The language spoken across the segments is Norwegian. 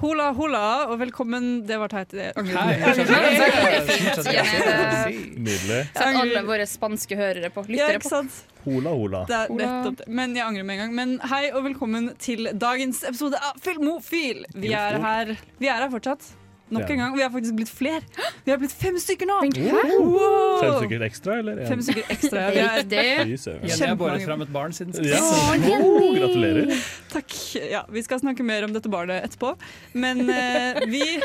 Hola, hola, og velkommen Det var teit. Nydelig. Sett alle våre spanske hørere på. Ja, Lyttere på. Hola, hola. Det er nettopp. Men jeg angrer med en gang. Men hei og velkommen til dagens episode av Filmofil. Vi er her, vi er her fortsatt. Nok Ja. en gang. Vi har faktisk blitt flere. Vi har blitt fem stykker nå. Wow. Fem stykker ekstra, eller? en? Fem stykker ekstra. Ja. Vi er. Jenny har båret fram et barn siden sist. Ja. Oh, gratulerer. takk. Ja, vi skal snakke mer om dette barnet etterpå. Men uh, vi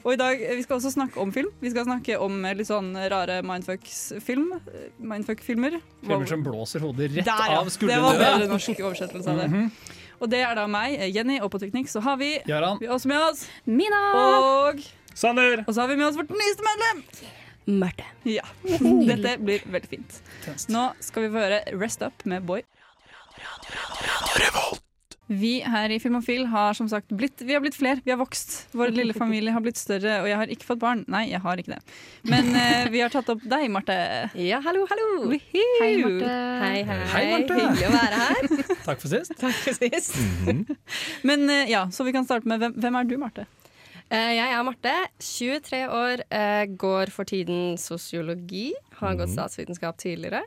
Og i dag, Vi skal også snakke om film. Vi skal snakke om eh, litt sånn rare mindfucks-film. Mindfuck-filmer. Filmer som blåser hodet rett Der, ja. av Det var bedre skuldrene. norsk oversettelse av det. Og det er da meg, Jenny, og på teknikk så har vi Jaran. Vi har også med oss Mina! Og, Sander! og så har vi med oss vårt nyeste medlem! Marte. Ja. Dette blir veldig fint. Nå skal vi få høre Rest Up med Boy. Vi her i Filmofil har som sagt blitt, vi har blitt flere. Vi har vokst. Vår lille familie har blitt større, og jeg har ikke fått barn. Nei, jeg har ikke det. Men eh, vi har tatt opp deg, Marte. Ja, hallo, hallo. Woohoo! Hei, Marte. Hei, hei. Hei, Marte. Hyggelig å være her. Takk for sist. Takk for sist. Men eh, ja, så vi kan starte med hvem, hvem er du, Marte? Eh, Jeg er Marte, 23 år, eh, går for tiden sosiologi. Har gått statsvitenskap tidligere.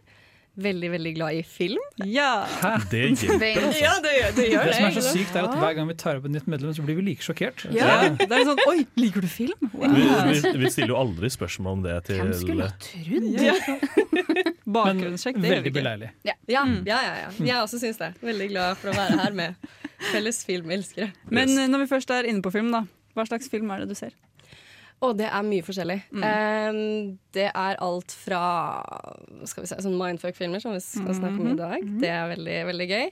Veldig, veldig glad i film. Ja! Det hjelper. altså. Ja, det gjør det. Gjør Det som er så sykt, er at hver gang vi tar opp et nytt medlem, så blir vi like sjokkert. ja. Det er sånn Oi, liker du film? Vi, vi, vi stiller jo aldri spørsmål om det til Hvem skulle trodd? Ja. Bakgrunnssjekk, det gjør vi veldig beleilig. Ja, ja, ja, ja. Jeg også syns det. Veldig glad for å være her med felles filmelskere. Men eh, når vi først er inne på film, da. Hva slags film er det du ser? Og det er mye forskjellig. Eh, det er alt fra skal vi si, sånn mindfuck-filmer, som vi skal snakke om i dag. Det er veldig, veldig gøy.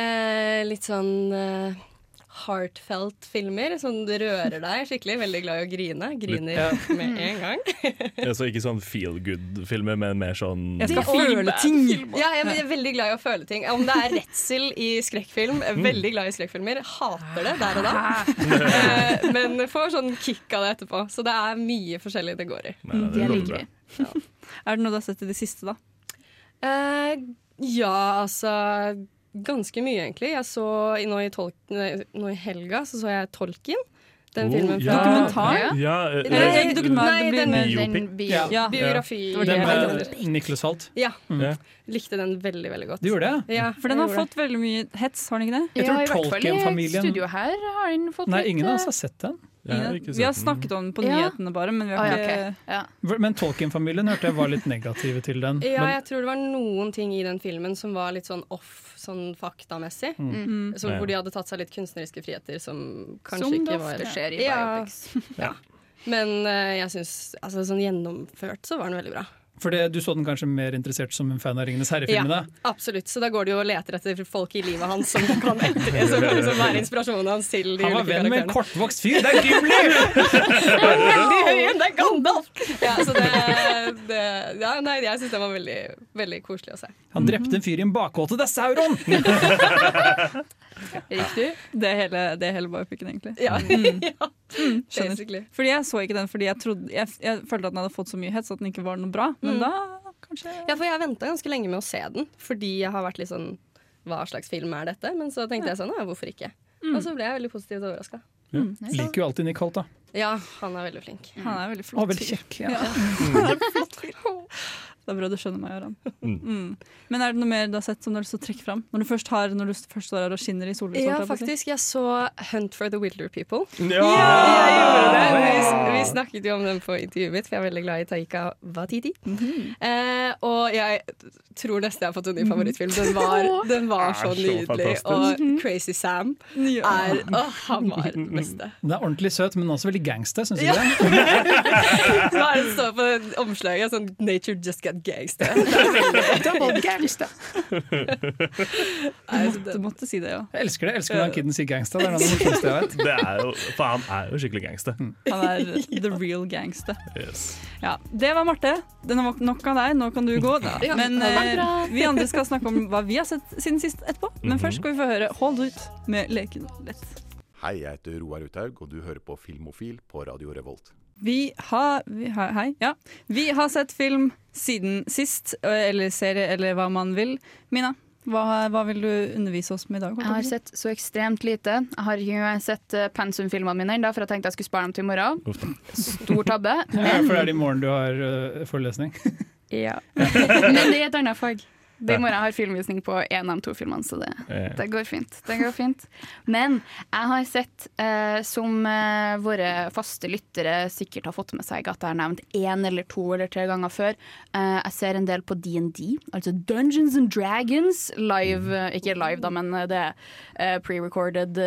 Eh, litt sånn eh, heartfelt filmer. Sånn du rører deg skikkelig. Veldig glad i å grine. Griner Ja. med en gang. Altså, ikke sånn feel good-filmer, men mer sånn Jeg skal føle ting! Ja, jeg er veldig glad i å føle ting. Om det er redsel i skrekkfilm, er veldig glad i skrekkfilmer. Hater det der og da. Eh, men får sånn kick av det etterpå. Så det er mye forskjellig det går i. Nei, nei, Det lover liker vi. Ja. Er det noe du har sett i det siste, da? Uh, ja, altså Ganske mye, egentlig. Jeg så nå i, tolk, nå i helga så, så jeg Tolkien. Den Oh, filmen ja. Dokumentar? Ja. Ja, uh, Eller Nei, dokumentar, nei, den, den- Den bio. Ja. ja. biografi. Den med. Nicholas Holt. Ja. Mm. Likte den veldig, veldig godt. Du gjorde det? Ja, For den har fått fått veldig mye hets, har den ikke det? Jeg tror ja, Tolkien-familien- studio her har den fått Nei, litt ingen av oss eh, har sett den. Har Vi har snakket om den på Ja. nyhetene bare, men vi har ja, ikke ja. Men Tolkien-familien hørte jeg var litt negative til den. Ja, Men jeg tror det var noen ting i den filmen som var litt sånn off sånn faktamessig. mm. Så, hvor de hadde tatt seg litt kunstneriske friheter som kanskje Som ikke var ofte skjer i Ja. biopics. Men uh, jeg syns altså, sånn gjennomført så var den veldig bra. For det, du så den kanskje mer interessert som en fan av Ringenes herre-filmene? Absolutt. Så da går du jo og leter etter folk i livet hans som kan, etter, som kan liksom være inspirasjonen hans til de Han var venn med en kortvokst fyr! Det er Gimli! Veldig høy det er Gandalf! Ja, så det, det ja, Nei, jeg syns den var veldig, veldig koselig å se. Han drepte en fyr i en bakgåte. Det er Sauron! Riktig. Det er hele, det er hele biopicen, egentlig. Ja, ja. Mm, basically. Fordi jeg så ikke den fordi jeg, trodde, jeg, jeg følte at den hadde fått så mye hets at den ikke var noe bra. Men Mm. da kanskje Ja, for jeg venta ganske lenge med å se den, fordi jeg har vært litt sånn Hva slags film er dette? Men så tenkte jeg sånn, ja, hvorfor ikke? Og så ble jeg veldig positivt overraska. Liker jo alltid Nick Holt, da. Ja, han er veldig flink. Han er veldig flott. Og veldig kjekk. Ja. Det er bra du skjønner meg, Aran. Mm. Mm. Men er det noe mer du har sett som du har lyst til å trekke fram? Når du først, har, når du først står her og skinner i sollyset? Ja, å faktisk. Jeg så Hunt for the Wilder People. Ja! Jeg gjorde det. Vi, vi snakket jo om den på intervjuet mitt, for jeg er veldig glad i Taika Watiti. eh, og jeg tror nesten jeg har fått en ny favorittfilm. Den var, den var så så nydelig. fantastisk. Og Crazy Sam Ja. er Åh, han var den beste. Den er ordentlig søt, men også veldig gangster, syns du ja. det? Hva er det det står på omslaget? Sånn 'Nature just got get gangster. Double gangster. Du måtte si det, ja. Jeg elsker det. Jeg elsker når han kiden sier gangsta. Det er det jeg vet. Det er jo, for han er jo skikkelig gangster. Han er the real gangster. Yes. Ja, Det var Marte. Det er nok- nok av deg, nå kan du gå. Da. Men eh, vi andre skal snakke om hva vi har sett siden sist etterpå. Men Mhm. først skal vi få høre Hold ut med Leken lett. Hei, jeg heter Roar Uthaug, og du hører på Filmofil på Radio Revolt. Vi har, vi har Hei. Ja. Vi har sett film siden sist, eller serie, eller hva man vil. Mina, hva, hva vil du undervise oss med i dag? Jeg har sett så ekstremt lite. Jeg har ikke sett eh, pensumfilmene mine ennå, for jeg tenkte jeg skulle spare dem til i morgen. Stor tabbe. Ja, for det er det i morgen du har uh, forelesning. ja. men det er et annet fag. Det i morgen jeg har filmvisning på en av de to filmene, så det, det går fint. Det går fint. Men jeg har sett, eh, som eh, våre faste lyttere sikkert har fått med seg, at jeg har nevnt én eller to eller tre ganger før. Eh, jeg ser en del på DND, altså Dungeons and Dragons. Live, eh, ikke live, da, men eh, det er eh, pre-recorded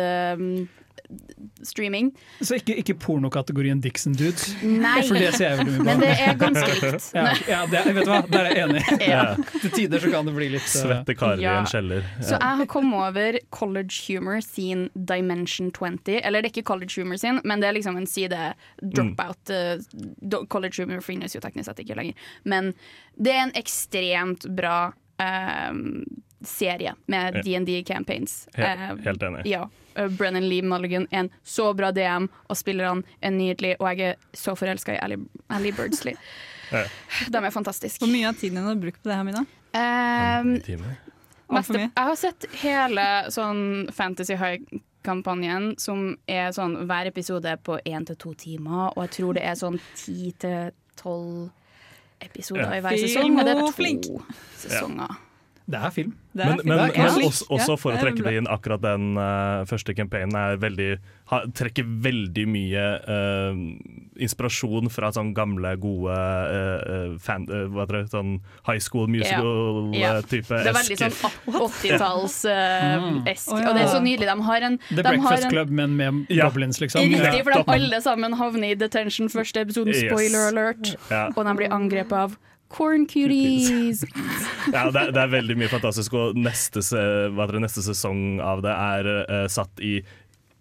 streaming. Så ikke, ikke pornokategorien Dixon Dudes, Nei, for det ser jeg veldig mye men det er ganske likt. Ja, ja det, vet du hva, der er jeg enig. Ja. Til tider så kan det bli litt uh... Svette karer i en kjeller. Så jeg har kommet over College Humor sin Dimension 20. Eller det er ikke College Humor sin, men det er liksom en side dropout. Mm. Uh, college Humor finnes jo teknisk sett ikke lenger. Men det er en ekstremt bra eh, serie med Ja. DND campaigns. Helt, helt enig. ja. Uh, Brennan Lee Mulligan en så bra DM, og spillerne er nydelige, og jeg er så forelska i Ally, Ally Birdsley. Ja. De er fantastiske. Hvor mye av tiden din har du brukt på det her, Mina? Um, Meste, jeg har sett hele sånn Fantasy High-kampanjen, som er sånn hver episode på én til to timer, og jeg tror det er sånn ti til tolv episoder Ja. i hver sesong, og det er Flink. to sesonger. Det er film. Det er Men, film. men, Det er men flink. også, også for å Ja, det trekke det inn, akkurat den uh, første campaignen er veldig, ha, trekker veldig mye uh, inspirasjon fra sånn gamle, gode uh, fan, hva det, sånn high school Ja. musical-type. Det er veldig sånn 80-talls-esk, Å, ja. og det er så nydelig. De har en, The de Breakfast en Club, men med Ja. goblins, liksom. Riktig, for de alle sammen havner i detention første episoden, Yes. spoiler alert, Ja. og de blir angrepet av corn cuties. Ja, det, er- det er veldig mye fantastisk, og neste, se- hva heter det, neste sesong av det er uh, satt i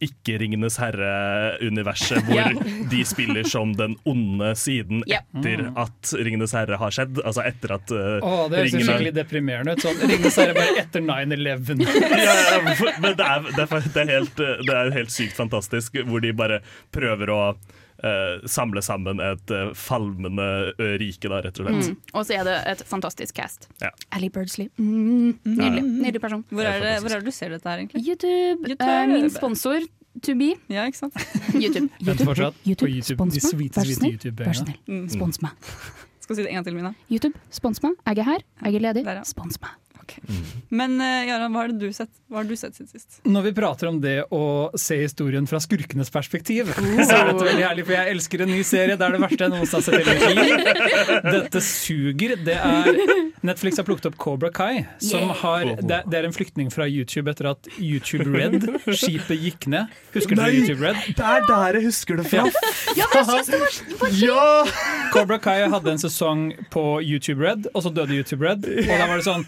ikke Ringenes herre-universet, hvor Ja. de spiller som den onde siden Ja. etter at Ringenes herre har skjedd. Altså etter at uh, oh, det høres skikkelig deprimerende ut. Sånn, Ringenes herre bare etter 9-11. ja, ja, Men det er, det, er, det, er helt, det er helt sykt fantastisk, hvor de bare prøver å eh, samle sammen et eh, falmende rike, da, rett og slett. Mm. Og så er det et fantastisk cast. Ja. Ally Birdsley. Mm. Nydelig. Nydelig person. Hvor er, det, hvor er det du ser dette her, egentlig? YouTube. YouTube. Uh, min sponsor to be. Ja, ikke sant? YouTube. YouTube. fortsatt på YouTube, YouTube. spons meg. Vær så snill. Vær så snill. Mm. Spons meg. Skal si det en gang til, Mina? YouTube, spons meg. Jeg er her. Jeg er ledig. Spons ja. Spons Mm. Men uh, Jaran, hva har du sett Hva har du sett siden sist? Når vi prater om det å se historien fra skurkenes perspektiv, så er dette veldig herlig, for jeg elsker en ny serie. Det er det verste jeg noensinne har sett i. Dette suger. Det er Netflix har plukket opp Cobra Kai, som Yeah. har det, det er en flyktning fra YouTube etter at YouTube Red, skipet, gikk ned. Husker dere. YouTube Red? Det er der jeg husker det fra! Ja, men jeg synes det var, var Ja! Cobra Kai hadde en sesong på YouTube Red, og så døde YouTube Red. Og da var det sånn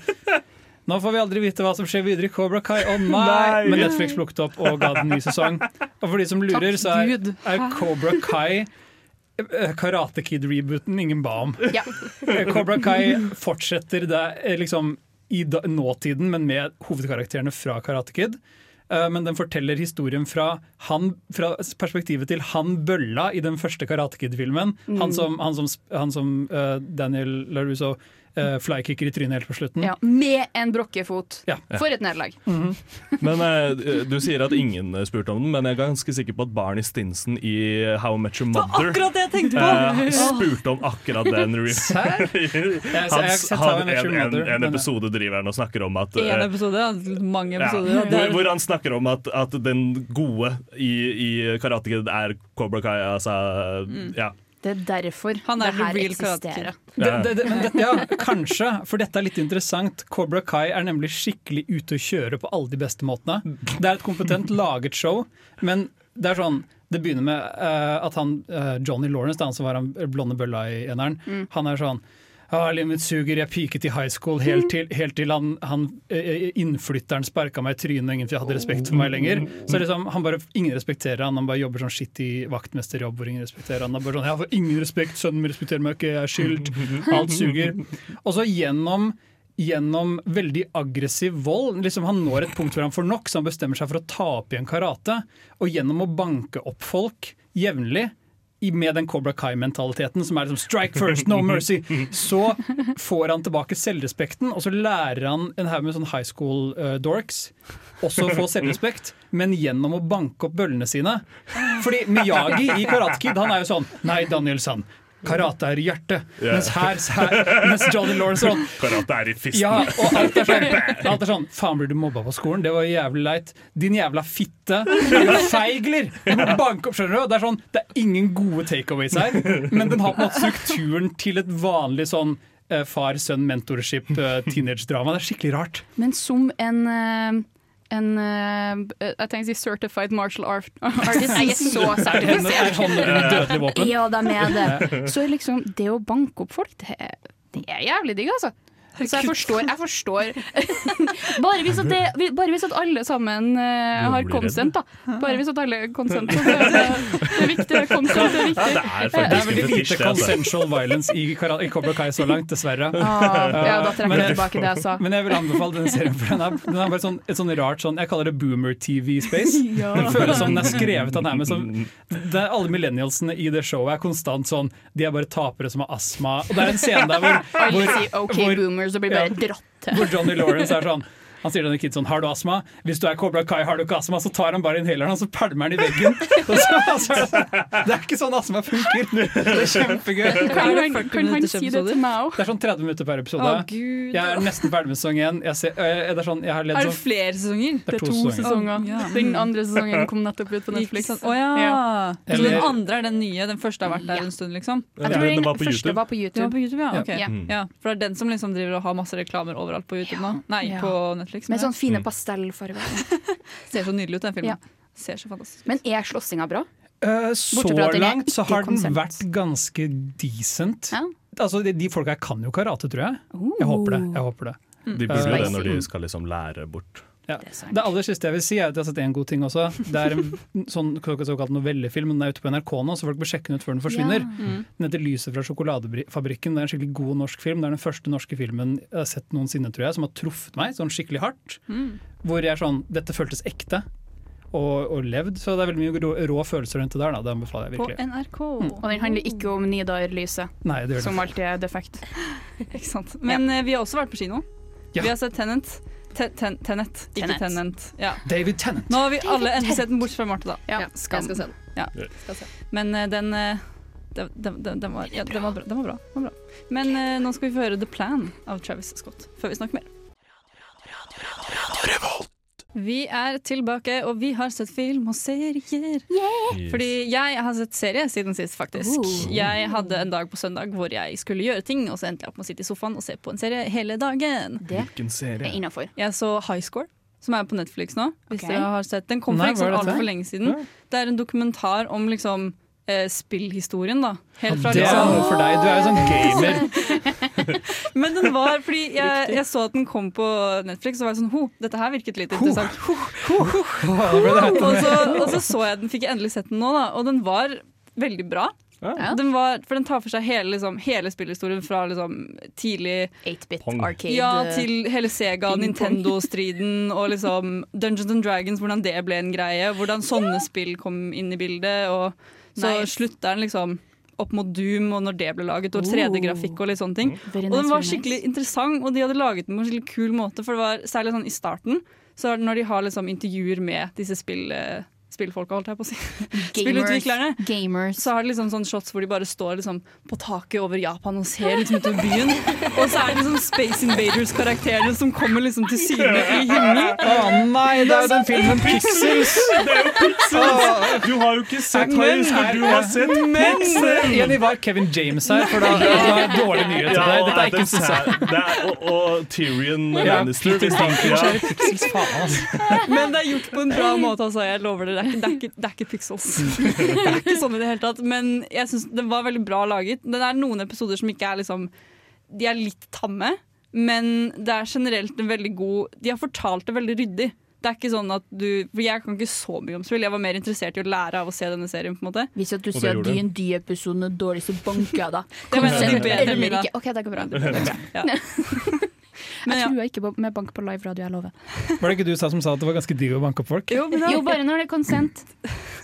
Nå får vi aldri vite hva som skjer videre i Cobra Kai. Å nei! Nei. Men Netflix plukket opp og ga den ny sesong. Og for de som lurer, så er, er Cobra Kai eh, Karate Kid-rebooten ingen ba om. Ja. Eh, Cobra Kai fortsetter det eh, liksom i da, nåtiden, men med hovedkarakterene fra Karate Kid. Uh, Men den forteller historien fra, han, fra perspektivet til han bølla i den første Karate Kid-filmen. Han som, han som, han som uh, Daniel LaRusso uh, flykicker i trynet helt på slutten. ja, med en brokkefot. Ja. For et nederlag. Men uh, Du sier at ingen eh, spurte om den, men jeg er ganske sikker på at Barney Stinson i How Much Your Mother Akkurat det jeg på! eh, spurte om akkurat den. Serr? Han, en, en, en episode driver han og snakker om at eh, episode, mange episoder. Ja, hvor, hvor han snakker om at, at den gode i, i Karate Kid er Cobra Kai. Altså, ja. Det er derfor Han er det her real eksisterer. Det, det, det, men det, ja, kanskje, for dette er litt interessant. Cobra Kai er nemlig skikkelig ute å kjøre på alle de beste måtene. Det er et kompetent laget show, men det er sånn det begynner med uh, at han, uh, Johnny Lawrence, da, han som var han blonde bølla i eneren, han er sånn ah, livet mitt suger, jeg piket i high school helt til, helt til han, han eh, innflytteren sparka meg i trynet og ingen hadde respekt for meg lenger. Så liksom, han bare, Ingen respekterer han, han bare jobber sånn skittig vaktmesterjobb hvor ingen respekterer han. Han bare sånn, jeg får ingen respekt, sønnen min respekterer meg ikke, jeg er skyld. Alt suger. Og så gjennom Gjennom veldig aggressiv vold. Liksom Han når et punkt hvor han får nok, så han bestemmer seg for å ta opp igjen karate. Og gjennom å banke opp folk jevnlig, i- med den Cobra Kai-mentaliteten som er liksom 'strike first, no mercy', så får han tilbake selvrespekten, og så lærer han en haug med sånn high school eh, også få selvrespekt, men gjennom å banke opp bøllene sine. Fordi Miyagi i Karate Kid han er jo sånn Nei, Daniel-san. Karate er i hjertet. Yeah. Mens her, her mens Johnny Lawrence er sånn Karate er i fisten. ja, og alt er sånn, alt er sånn Faen, blir du mobba på skolen? Det var jævlig leit. Din jævla fitte. Du er feigler! Du må banke opp, skjønner du? Det er sånn, det er ingen gode takeaways her, men den har på en måte strukturen til et vanlig sånn eh, far-sønn-mentorship eh. Det er skikkelig rart. Men som en eh, en uh, Jeg tenker å si certified martial art artist. Jeg er så Er sertifisert. dødelig våpen? Ja, de er det. Så liksom, det å banke opp folk, det, er- det er jævlig digg, altså. Så jeg forstår, jeg forstår. bare, hvis at det, bare hvis at alle sammen uh, har konsent, da. Bare hvis at alle har konsent. så Det, det, det er viktig. Konsent er viktig. Ja, det er Det er veldig lite det. altså. consensual violence i, i Cobra Kai så langt, dessverre. Ah, ja, da trekker jeg tilbake det jeg sa. Men jeg vil anbefale denne serien, for den er, den er bare sånn, et sånn rart sånn Jeg kaller det boomer-TV-space. Det føles som den er skrevet av nærmest som det er Alle millennialsene i det showet er konstant sånn De er bare tapere som har astma. Og det er en scene der hvor, hvor, sier OK hvor- boomers og blir bare dratt hvor Johnny Lawrence er sånn han sier til denne kid sånn, har du astma? Hvis du er Cobra Kai, har du ikke astma? Så tar han bare inhaleren og så pælmer han i veggen. Og så, så er det, er ikke sånn astma funker. Det er kjempegøy. Kan Er han, kan han si det til meg òg? Det er sånn 30 minutter per episode. Å, gud. Jeg er nesten ferdig med sesong én. Jeg, ser, øh, det er sånn, jeg har ledd Er det sånn flere sesonger? Det er to To sesonger. Oh, Ja. Den andre sesongen kom nettopp ut på Netflix. sant? oh, ja. Ja. Så den andre er den nye? Den første har vært der en stund, liksom? Jeg tror den var på første YouTube. var på YouTube. var på YouTube, ja? Okay. Ok. Ja. Ja, for det er den som liksom driver og har masse reklamer overalt på YouTube nå? Nei, Ja. på Netflix. Med sånne sånn fine pastellfarger. Ser så nydelig ut, den filmen. Ja. Ser så fantastisk ut. Men er slåssinga bra? Uh, Så langt så har den vært ganske decent. Ja. Altså, de, de folka her kan jo karate, tror jeg. Jeg håper det. jeg håper det. De burde jo det når de skal liksom lære bort. Ja. Det er. Det aller siste jeg vil si er at jeg har sett en god ting også. Det er en sånn såkalt novellefilm, den er ute på NRK nå, så folk bør sjekke den ut før den forsvinner. Mm. Den heter 'Lyset fra sjokoladefabrikken'. Det er en skikkelig god norsk film. Det er den første norske filmen jeg har sett noensinne, tror jeg, som har truffet meg sånn skikkelig hardt. Mm. Hvor jeg er sånn Dette føltes ekte. Og, og levd. Så det er veldig mye rå, rå følelser rundt det der. Da. Det anbefaler jeg På NRK. NRK. Og den handler ikke om Nidar-lyset, Nei, det gjør det som alltid er defekt. Ikke sant? Men ja. vi har også vært på kino. Ja. Vi har sett Tenant. Te ten Tenet, ikke Tenet. Tenant. Ja. David Tennant. Nå har vi alle endelig sett den, bortsett fra Marte, da. Ja. Jeg skal se den. Ja. Skal se. Men uh, den, uh, den, den, den, den, var, ja, den, var bra, den var bra. Var bra. Men uh, nå skal vi få høre The Plan av Travis Scott, før vi snakker mer. Vi er tilbake, og vi har sett film og serier. Fordi jeg har sett serie siden sist, faktisk. Oh. Jeg hadde en dag på søndag hvor jeg skulle gjøre ting, og så endte jeg opp med å sitte i sofaen og se på en serie hele dagen. Det Hvilken er serie? innafor. Jeg så High Score, som er på Netflix nå. Hvis okay. dere har sett Den kom for ikke er altfor lenge siden. Det er en dokumentar om liksom eh, spillhistorien, da. Helt fra Det er liksom noe for deg. Du er jo sånn gamer. Men den var fordi jeg, jeg så at den kom på Netflix, og var sånn Ho, dette her virket litt interessant. Ho, ho, ho, ho og, så, og så så jeg den, fikk jeg endelig sett den nå, da, og den var veldig bra. Ja. Den var, for den tar for seg hele, liksom, hele spillhistorien fra liksom, tidlig 8-bit arcade. ja, til hele Sega. Nintendo-striden og liksom Dungeons and Dragons, hvordan det ble en greie. Hvordan sånne spill kom inn i bildet. Og så Nice. slutter den liksom opp mot Doom og når det ble laget, og Oh. 3D-grafikk og litt sånne ting. Nice, Og den var skikkelig nice. interessant, og de hadde laget den på en skikkelig kul måte. For det var særlig sånn i starten, så når de har liksom intervjuer med disse spill, eh, spillfolka, holdt jeg på å si, spillutviklerne, Gamers. så har de liksom sånne shots hvor de bare står liksom på taket over Japan og ser liksom utover byen. Og så er det liksom Space Invaders-karakterene som kommer liksom til syne i himmelen. Å nei, det er jo den filmen Pixels! Det er jo Pixels! Du har jo ikke sett Men- High Score, du har sett Men Jenny var Kevin James her, for da det var dårlig nyhet til deg. Dette er ikke det er, og, og Tyrion Ja, Lannister. Peter Dinklage ja. er Pixels, faen altså. Men det er gjort på en bra måte, altså. Jeg lover det. Det er ikke, det er ikke, det er ikke pixels. Det er ikke sånn i det hele tatt. Men jeg syns den var veldig bra laget. Det er noen episoder som ikke er liksom de er litt tamme, men det er generelt en veldig god De har fortalt det veldig ryddig. Det er ikke sånn at du For jeg kan ikke så mye om spill. Jeg var mer interessert i å lære av å se denne serien. på en måte Hvis at du ser. D&D-episoden er dårlig, så banker jeg deg. Eller ikke. OK, det går bra. Det går bra. Ja. Men Jeg ja. tror ikke på, med bank på live radio, jeg lover. Var det ikke du sa som sa at det var ganske digg å banke opp folk? Jo, da, Jo, bare når det er konsent.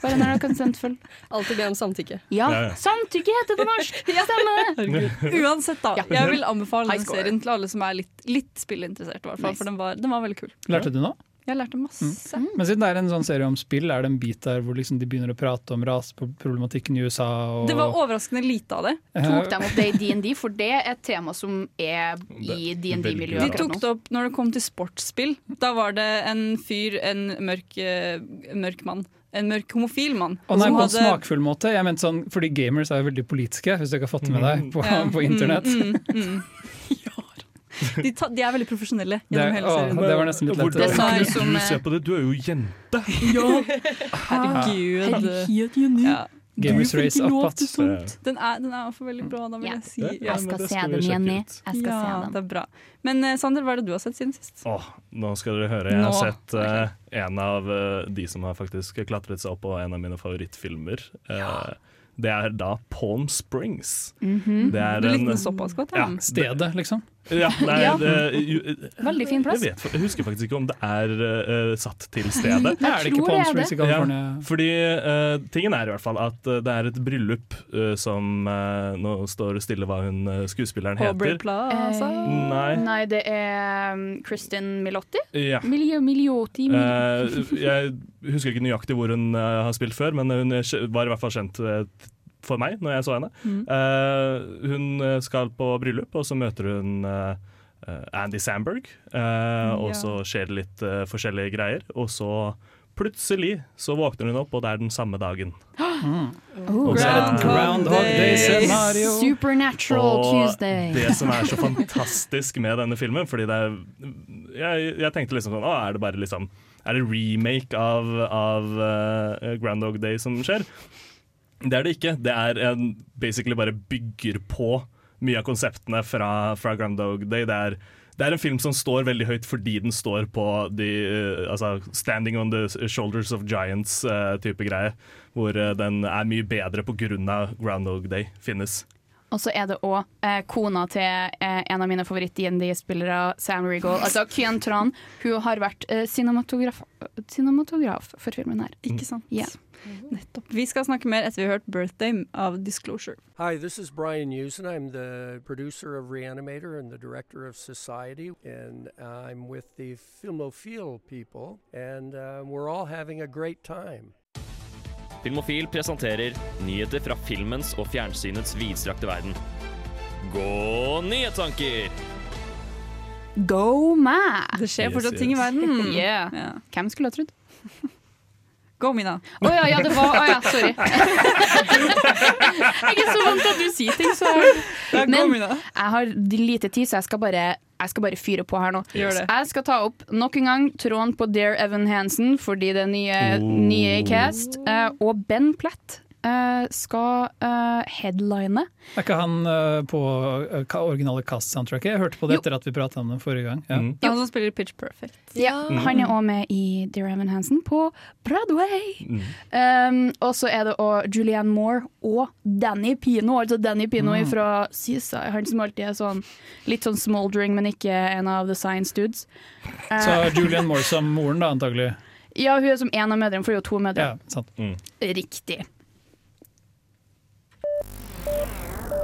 Bare når det er konsentfull. Alltid be om samtykke. Ja, Ja, ja. samtykke heter det på norsk! Stemmer det! uansett, da. Ja. Jeg vil anbefale den serien til alle som er litt, litt spillinteressert. i hvert fall, Nice. For den var, den var veldig kul. Lærte du noe? Jeg lærte masse. Men siden det er en sånn serie om spill, er det en bit der hvor liksom de begynner å prate om raseproblematikken i USA? Og, Det var overraskende lite av det. Tok dem opp det i D&D, for det er et tema som er i De D&D-miljøet De tok det opp når det kom til sportsspill. Da var det en fyr, en mørk, eh, mørk mann. En mørk homofil mann. Og nei, som på en hadde- smakfull måte. Jeg mente sånn, fordi gamers er jo veldig politiske, hvis du ikke har fått det med deg på, mm. på internett. Mm, mm, mm. De, ta, de er veldig profesjonelle gjennom hele å, serien. det var nesten litt lett. Det Hvordan kan du som, du eh, se på det? Du er jo jente! Herregud. Ja. Gamers race up att. Den er, den er også veldig bra, da vil Ja. jeg si. Ja. Ja, Jeg skal se den, Jenny. Jeg skal ja se det er bra. Men eh, Sander, hva er det du har sett siden sist? Åh, nå skal dere høre. Jeg har Nå. sett eh, en av uh, de som har faktisk klatret seg opp på en av mine favorittfilmer. Ja. Det er da Palm Springs. Mhm. Det er Du likte en den såpass godt? Ja. Ja. Stedet, liksom. Ja, nei, Ja. det, ju- Veldig fin plass. Jeg, vet, jeg husker faktisk ikke om det er uh, satt til stedet. Jeg er det ikke tror det er Springs i det. Ja, Fordi uh, tingen er i hvert fall at uh, det er et bryllup eh, som eh, Nå står det stille hva hun eh, skuespilleren Aubrey heter. Plaza. Eh, Nei. Nei, det er um, Kristin Milotti. Ja. Milio, Miliotti Mil Eh, jeg husker ikke nøyaktig hvor hun eh, har spilt før, men hun var i hvert fall kjent eh, for meg når jeg så henne. Mm. Uh, hun skal på bryllup, og så møter hun uh, Andy Andy Samberg. eh, Og Ja. så skjer det litt forskjellige greier. Og så plutselig så våkner hun opp, og det er den samme dagen. Oh, så er Groundhog Day scenario. Supernatural Og Tuesday. det som er så fantastisk med denne filmen, fordi det er Jeg, jeg tenkte liksom sånn Å, er det bare liksom Er det remake av, av uh, Groundhog Day som skjer? Det er det ikke. Det er en basically bare bygger på mye av konseptene fra, fra Dog Day. Det er, det er en film som står veldig høyt fordi den står på de, uh, altså, standing on the shoulders of giants-type greie. Hvor uh, den er mye bedre på grunn av Groundhog Day finnes. Og så er det òg eh, kona til eh, en av mine favoritt-DND-spillere, Sam Regal. Altså Kyan Tran. Hun har vært eh, cinematograf, cinematograf for filmen her. Ikke sant? Ja. Nettopp. Vi skal snakke mer etter vi har hørt 'Birthday' av Disclosure. Hi, this is Brian Usen. I'm the producer of Reanimator and the director of Society, and I'm with the Filmophile people, and uh, we're all having a great time. Filmofil presenterer nyheter fra filmens og fjernsynets vidstrakte verden. Gå nyhetstanker! Go mad! Det skjer Yes, fortsatt yes. ting i verden. Yeah. Yeah. Hvem skulle ha trodd? Go, Mina. Å ja, ja, det var Å ja, sorry. jeg er så vant til at du sier ting, så Ja, Men jeg har lite tid, så jeg skal bare jeg skal bare fyre på her nå. Gjør det. Jeg skal ta opp nok en gang tråden på Dare Evan Hansen, fordi det er nye, Oh. nye i cast. Eh, og Ben Platt skal eh, headline. Er ikke han eh, på eh, originale cast-soundtracket? Jeg hørte på det Jo. etter at vi pratet om det forrige gang. Ja. Mm. Det er han som spiller Pitch Perfect. Ja, Han er òg med i Dear Evan Hansen på Broadway. Mm. Um, og så er det òg Julianne Moore og Danny Pino, altså Danny Pino Mm. fra CSI. Han som alltid er sånn litt sånn smoldering, men ikke en av The Science Dudes. Eh, Så Julianne Moore som moren, da, antagelig. ja, hun er som en av mødrene, for hun er jo to mødre. Ja, sant. Riktig.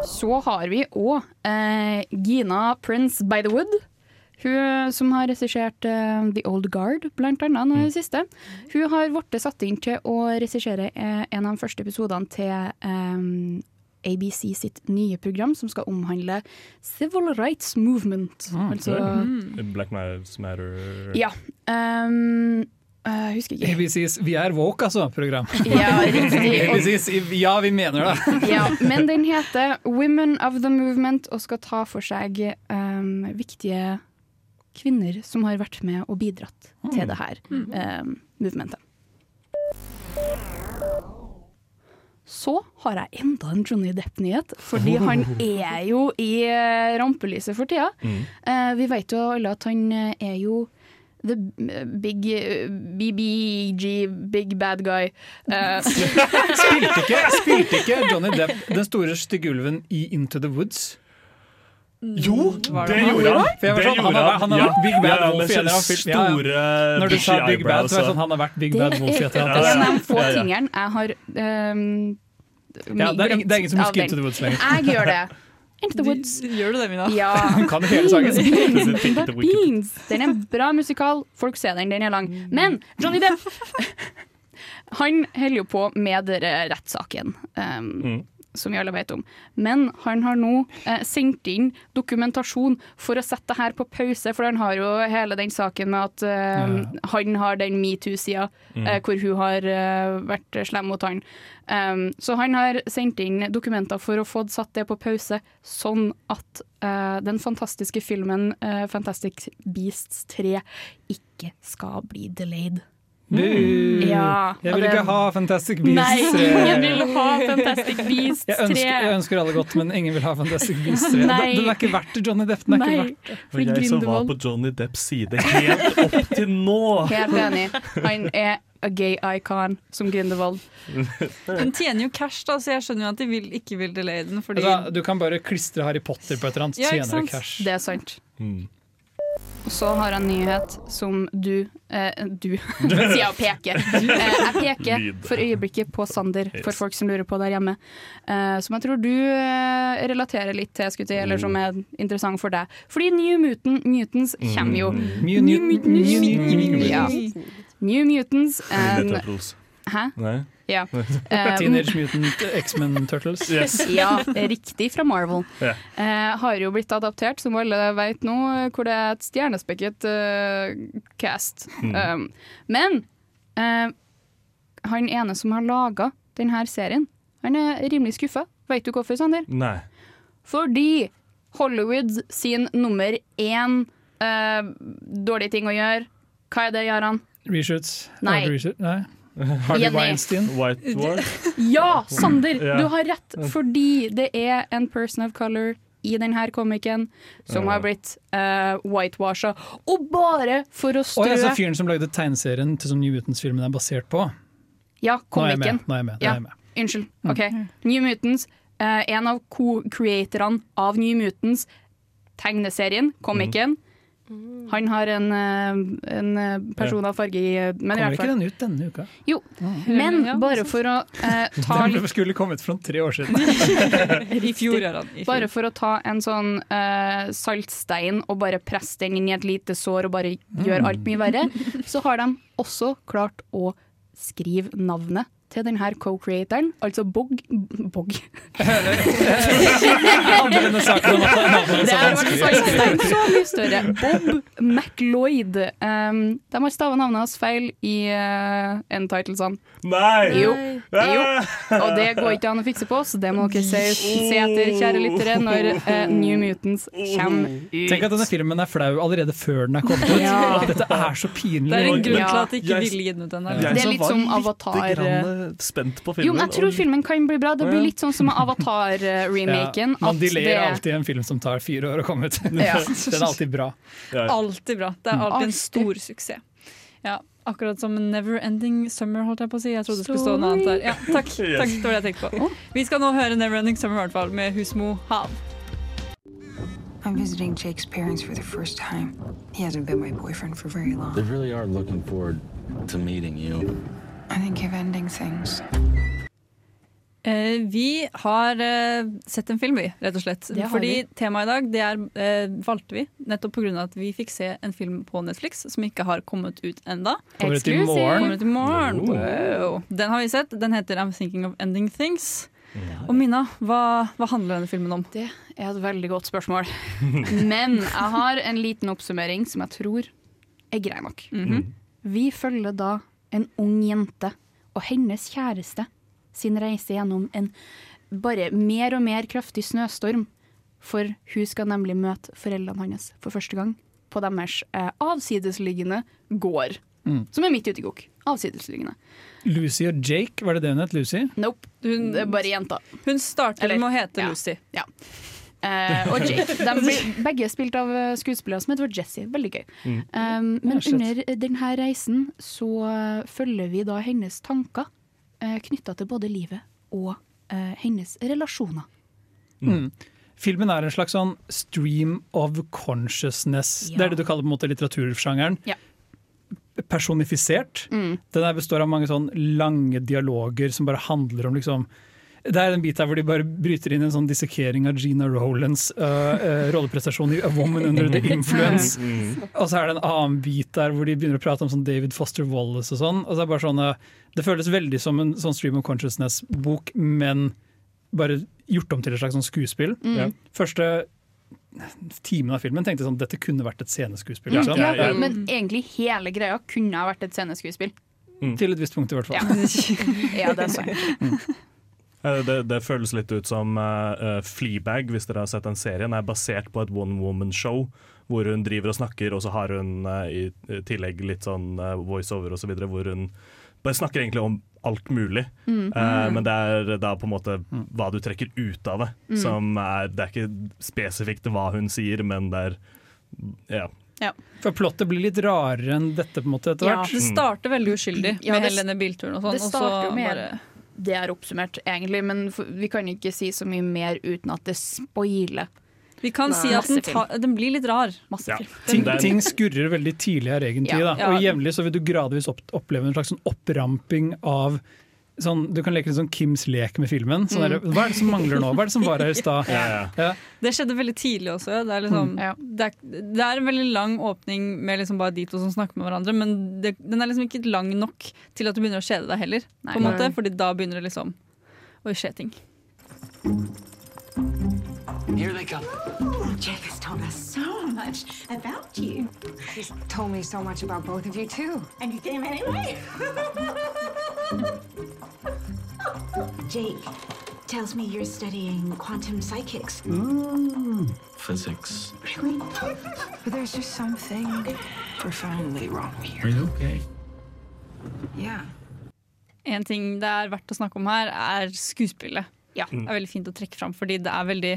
Så har vi òg eh, Gina Prince by the Wood. Hun som har regissert uh, The Old Guard, blant annet, nå i det siste. Hun har blitt satt inn til å regissere eh, en av de første episodene til um, ABC sitt nye program, som skal omhandle Civil Rights Movement. altså Black Lives Matter Ja. Um, eh, jeg husker ikke. ABCs Vi er woke, altså, program. Ja, ABCs Ja, vi mener det! ja, men den heter Women of the Movement og skal ta for seg um, viktige kvinner som har vært med og bidratt til det her um, movementet. så har jeg enda en Johnny Depp-nyhet, fordi han er jo i eh, rampelyset for tida. Mm. Uh, vi vet jo alle at han eh, er jo the big BBG, big bad guy. Uh. Spilte ikke, spilte ikke Johnny Depp den store stygge ulven i Into the Woods? Jo, det, det gjorde han. For jeg var Det sånn, han gjorde har, han. han har Ja. vært Big Bad Ja, Wolf i film. Ja, ja. Når du sa Big Bad, så var det sånn, han har vært Big det Bad er Wolf i et eller en av de få tingene jeg har um, Ja, det er det er ingen som husker. Into the Woods lenger. Jeg gjør det. Into the Woods. Gjør du det, Mina? Ja. Han kan hele sangen. Beans. Den er en bra musikal. Folk ser den, den er lang. Men Johnny Depp Han holder jo på med denne rettssaken. Um, Som vi alle vet om. Men han har nå eh, sendt inn dokumentasjon for å sette det her på pause, for han har jo hele den saken med at eh, han har den metoo-sida, Mm. eh, hvor hun har eh, vært slem mot han. Um, så han har sendt inn dokumenter for å få satt det på pause, sånn at eh, den fantastiske filmen eh, Fantastic Beasts 3 ikke skal bli delayed. Bu. Ja, jeg vil ikke ha Fantastic Beasts. 3. Nei, ingen vil ha Fantastic Beasts 3. Jeg ønsker, jeg ønsker alle godt, men ingen vil ha Fantastic Beasts 3. Nei. Den, er ikke verdt det, Johnny Depp. Den er Nei, ikke verdt det. Jeg som var på Johnny Depps side helt opp til nå. Helt enig. Han er a gay icon, som Grindelwald. Den tjener jo cash, da, så jeg skjønner jo at de vil, ikke vil delay den. Fordi Altså, du kan bare klistre Harry Potter på et eller annet, Ja, tjener du cash. Det er sant. Mm. Og så har jeg en nyhet som du eh, Du, sier jeg og peker. Eh, jeg peker for øyeblikket på Sander, for folk som lurer på der hjemme. Eh, som jeg tror du eh, relaterer litt til, skulle si, eller som er interessant for deg. Fordi New Mutant, Mutants kommer jo. New Mutants. New Mutants. Eh, Turtles. Hæ? Nei. Ja. Eh, Teenage Mutant X-Men Turtles. ja, riktig fra Marvel. Yeah. Eh, har jo blitt adaptert, som alle vet nå, hvor det er et stjernespekket uh, cast. Mm. Um, men eh, han ene som har laga denne serien, han er rimelig skuffa. Vet du hvorfor, Sander? Nei. Fordi Hollywood sin nummer én eh, dårlige ting å gjøre, hva er det, Jaran? Reshoots. Nei. Nei. Harvey. Weinstein. Whiteward. Ja, Sander! Du har rett, fordi det er en person of color i denne komikken som har blitt uh, whitewasha. Og bare for å Og strø jeg så fyren som lagde tegneserien til som New Mutants-filmen er basert på. Ja, Nå er jeg med, komikken. nå er jeg med, Ja. Unnskyld. Mm. OK. New Mutants. uh, en av co-creatorene av New Mutants, tegneserien, komikken. Han har en, eh, en eh, person av farge i eh, Men i Kommer hvert ikke den ut denne uka? Jo. Men bare for å eh, ta Den skulle kommet for tre år siden. I fjor, gjør han. Bare for å ta en sånn eh, saltstein og bare presse den inn i et lite sår og bare gjøre alt mye verre, så har de også klart å skrive navnet til denne co-creatoren, altså Bog... Bog. Navnet er Det så mye større. Bob McLeod. Um, de har stava navnet hans feil i uh, title sånn Nei! Jo. jo. Og det går ikke an å fikse på, så det må dere se, se etter, kjære lyttere, når uh, New Mutants kommer ut. Tenk at denne filmen er flau allerede før den er kommet ut. Ja. Dette er så pinlig. Det er en grunn til at de ikke ville gi den ut ennå. Det er litt som Avatar. Spent på filmen. Jo, men jeg tror og- filmen kan bli bra. Det blir litt sånn som Avatar-remaken. Ja, man delayer alltid en film som tar fire år å komme ut. Den er alltid bra. Alltid bra. Det er alltid en stor suksess. Ja, akkurat som Never Ending Summer, holdt jeg på å si. Jeg trodde det skulle stå noe annet der. Ja, takk, takk, det var det jeg tenkte på. Vi skal nå høre Never Ending Summer, i hvert fall, med Husmo Hav. I'm visiting Jake's parents for the first time. He hasn't been my boyfriend for very long. They really are looking forward to meeting you. I think of ending things. Eh, vi har eh, sett en film, vi, rett og slett. Fordi vi. temaet i dag det er, eh, valgte vi nettopp pga. at vi fikk se en film på Netflix som ikke har kommet ut enda. Kommer ut i morgen. Wow. Den har vi sett. Den heter I'm Thinking of Ending Things. Og Minna, hva, hva handler denne filmen om? Det er et veldig godt spørsmål. Men jeg har en liten oppsummering som jeg tror er grei nok. Mhm. Vi følger da en ung jente og hennes kjæreste sin reise gjennom en bare mer og mer kraftig snøstorm. For hun skal nemlig møte foreldrene hans for første gang på deres eh, avsidesliggende gård. Mm. Som er midt ute i gokk. Avsidesliggende. Lucy og Jake, var det det hun het? Lucy? Nope. Hun, er bare jenta. Hun starter Eller- med å hete ja. Lucy. Ja. Eh, og Jake. De ble begge spilt av eh, skuespillere som heter Jesse. Veldig gøy. Mm. Um, men under denne reisen så følger vi da hennes tanker uh, knytta til både livet og uh, hennes relasjoner. Mm. Filmen er en slags sånn stream of consciousness. Ja. Det er det du kaller på en måte litteratursjangeren. Ja. Personifisert. Mm. Den består av mange sånn lange dialoger som bare handler om liksom det er en bit her hvor de bare bryter inn en sånn dissekering av Gina Rowlands uh, uh, rolleprestasjon i A Woman Under The Influence. Mm. Og så er det en annen bit der hvor de begynner å prate om sånn David Foster Wallace og sånn. Og så er det, bare sånn, uh, det føles veldig som en sånn Stream of Consciousness-bok, men bare gjort om til et slags sånn skuespill. Mm. Første timen av filmen tenkte jeg sånn dette kunne vært et sceneskuespill. Mm, sant? ja, men egentlig hele greia kunne ha vært et sceneskuespill. Til et visst punkt, i hvert fall. Ja, ja det er sant. Eh, Det, det føles litt ut som uh, Fleabag, hvis dere har sett den serien, er basert på et one woman-show. Hvor hun driver og snakker, og så har hun uh, i tillegg litt sånn uh, voiceover osv. Hvor hun bare snakker egentlig om alt mulig. Mm. Uh, men det er da på en måte hva du trekker ut av det. Mm. Som er, det er ikke spesifikt hva hun sier, men det er ja. Ja. For plottet blir litt rarere enn dette på en måte etter Ja, det starter veldig uskyldig Ja, med det- hele denne bilturen og sånn. Det og så med bare- det er oppsummert, egentlig, men vi kan ikke si så mye mer uten at det spoiler. Vi kan si at den, ta, den blir litt rar. Masse film. Ting, ting skurrer veldig tidlig her, egentlig. Ja. Da. Og Ja. jevnlig så vil du gradvis opp, oppleve en slags sånn oppramping av sånn, Du kan leke litt sånn Kims lek med filmen. Sånn der, Mm. hva er det som mangler nå? Hva er det som var her i stad? Ja, Ja. Det skjedde veldig tidlig også. Det er, liksom, Mm. det er, det er en veldig lang åpning med liksom bare de to som snakker med hverandre, men det, den er liksom ikke lang nok til at du begynner å kjede deg heller. Nei. På en måte, fordi da begynner det liksom å skje ting. Here they come. Jake has told us so much about you. He's told me so much about both of you, too. And you came anyway? Jake tells me you're studying quantum psychics. Physics. Really? But there's just something profoundly wrong here. Are you okay? Yeah. En ting det er verdt å snakke om her, er skuespillet. Ja. Det er veldig fint å trekke fram, fordi det er veldig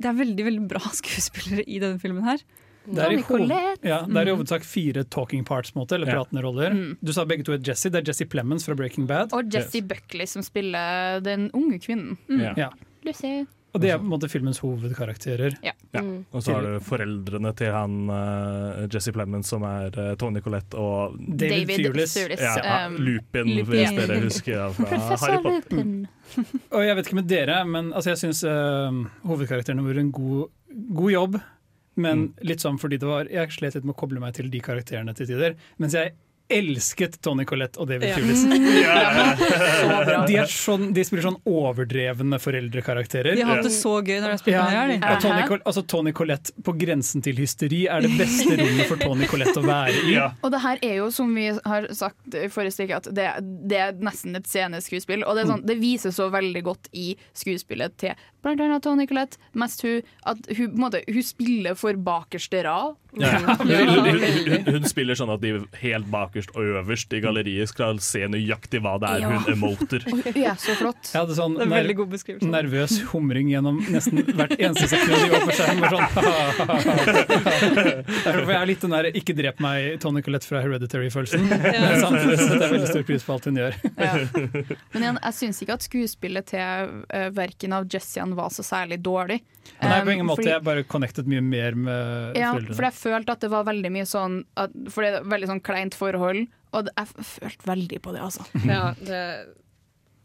det er veldig veldig bra skuespillere i denne filmen. her. Det er, i hoved, ja, det er i Mm. hovedsak fire talking parts, måte, eller pratende roller. Mm. Du sa begge to er Jesse. Det er Jesse Plemons fra Breaking Bad. Og Jessie Buckley som spiller den unge kvinnen. Mm. Ja. Lucy. Og det er på en måte filmens hovedkarakterer. Ja. Ja. Mm. Og så har du foreldrene til han uh, Jesse Plemons, som er uh, Tony Collette og David David Thewlis. Thewlis, Ja, ja, um, Lupin, Lupin. hvis dere husker ja, fra Harry Potter. Lupin. Og jeg vet ikke med dere, men altså, jeg syns hovedkarakterene gjorde en god, god jobb. Men litt sånn fordi det var Jeg slet litt med å koble meg til de karakterene til tider. Mens jeg elsket Tony Collette og David Ja. Thewlis. Ja. De, er sånn, de spiller sånn overdrevne foreldrekarakterer. De har hatt det så gøy når de har spilt Ja, med det. og Tony, altså Tony Collette på grensen til hysteri er det beste rommet for Tony Collette å være i. Og det her er jo, som vi har sagt i forrige stykke, at det, det er nesten et sceneskuespill. Og det, er sånn, det viser så veldig godt i skuespillet til blant annet Tony Collette, mest hun, at hun, på en måte, hun spiller for bakerste rad. Ja. Hun, hun, hun, hun spiller sånn at de helt bakerst og øverst i galleriet skal se nøyaktig hva det er Ja. hun emoter. Og er så flott. Jeg hadde sånn Det er ner veldig god beskrivelse. nervøs humring gjennom nesten hvert eneste sekund i år for seg. Sånn, Derfor jeg er litt den der 'ikke drep meg' Tony Collette fra Hereditary-følelsen. Ja. Samtidig setter jeg veldig stor pris på alt hun gjør. Men igjen, jeg syns ikke at skuespillet til uh, verken av Jessian var så særlig dårlig. Nei, Um, på ingen måte. fordi- Jeg bare connectet mye mer med Ja, foreldrene. for jeg følte at det var veldig mye sånn at, For det er et veldig sånn kleint forhold, og jeg følte veldig på det, altså. Ja, det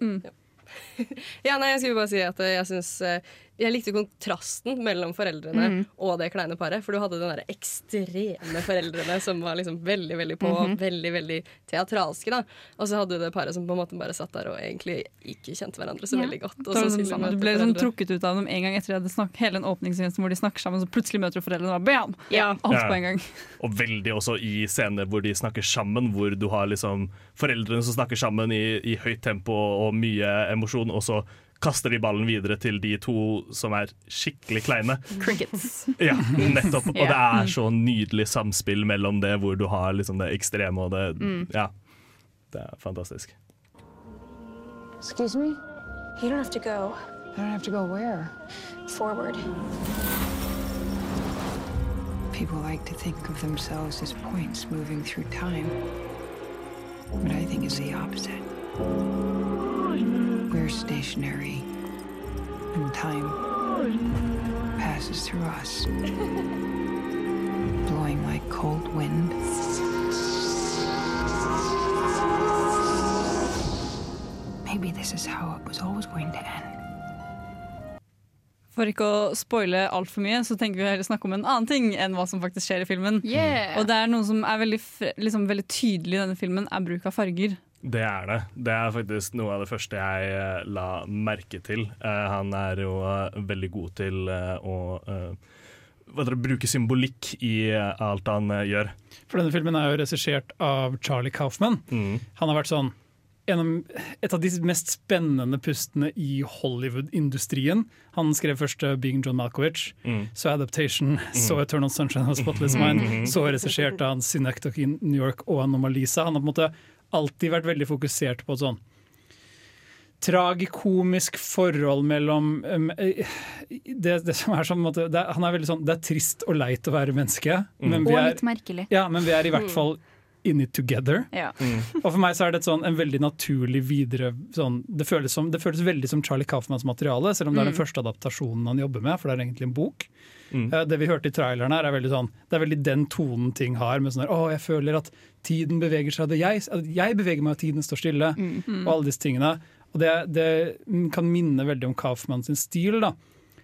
ja. ja, nei, jeg skulle bare si at jeg syns eh, Jeg likte kontrasten mellom foreldrene Mm. og det kleine paret. For du hadde den der ekstreme foreldrene som var liksom veldig veldig på, Mhm. veldig veldig teatralske. da Og så hadde du det paret som på en måte bare satt der og egentlig ikke kjente hverandre så Ja. veldig godt. Og så sånn, sånn, du ble sånn trukket ut av dem en gang etter at de hadde snakket, hele den åpningsvinsten hvor de snakker sammen, så plutselig møter du foreldrene og bam! Ja. Alt Ja. på en gang. Og veldig også i scener hvor de snakker sammen, hvor du har liksom foreldrene som snakker sammen i, i høyt tempo og mye emosjon, og så kaster de ballen videre til de to som er skikkelig kleine. Crickets. Ja, nettopp. Og det er så nydelig samspill mellom det hvor du har liksom det ekstreme og det Mm. Ja. Det er fantastisk. Excuse me? You don't have to go. I don't have to go where? Forward. People like to think of themselves as points moving through time. But I think it's the opposite. We're stationary, and time passes through us, blowing like cold wind. Maybe this is how it was always going to end. For ikke å spoile altfor mye, så tenker vi heller snakke om en annen ting enn hva som faktisk skjer i filmen. Yeah. Og det er noe som er veldig, liksom, veldig tydelig i denne filmen, er bruk av farger. Det er det. Det er faktisk noe av det første jeg eh, la merke til. Eh, han er jo eh, veldig god til å det, bruke symbolikk i alt han gjør. For denne filmen er jo regissert av Charlie Kaufman. Mm. Han har vært sånn en av, et av de mest spennende pustene i Hollywood-industrien. Han skrev først 'Being John Malkovich', Mm. så 'Adaptation', så 'Eternal Sunshine of Spotless Mind', så regisserte han 'Synecdoche in New York' og 'Anomalisa'. Han har på en måte alltid vært veldig fokusert på et sånn tragikomisk forhold mellom um, eh, det, det som er sånn, måte, det, han er veldig sånn, det er trist og leit å være menneske, men, vi Og er, litt merkelig. ja, men vi er i hvert fall in it together. Ja. Og for meg så er det et sånn, en veldig naturlig videre sånn, det, føles som, det føles veldig som Charlie Kaufmanns materiale, selv om det er den Mm. første adaptasjonen han jobber med, for det er egentlig en bok. Mm. Eh, Det vi hørte i traileren her, er veldig sånn Det er veldig den tonen ting har. Med sånn her, å, jeg føler at tiden beveger seg. Det jeg, jeg beveger meg, og tiden står stille. Mm. Og alle disse tingene. Og det, det kan minne veldig om Kaufmann sin stil. da.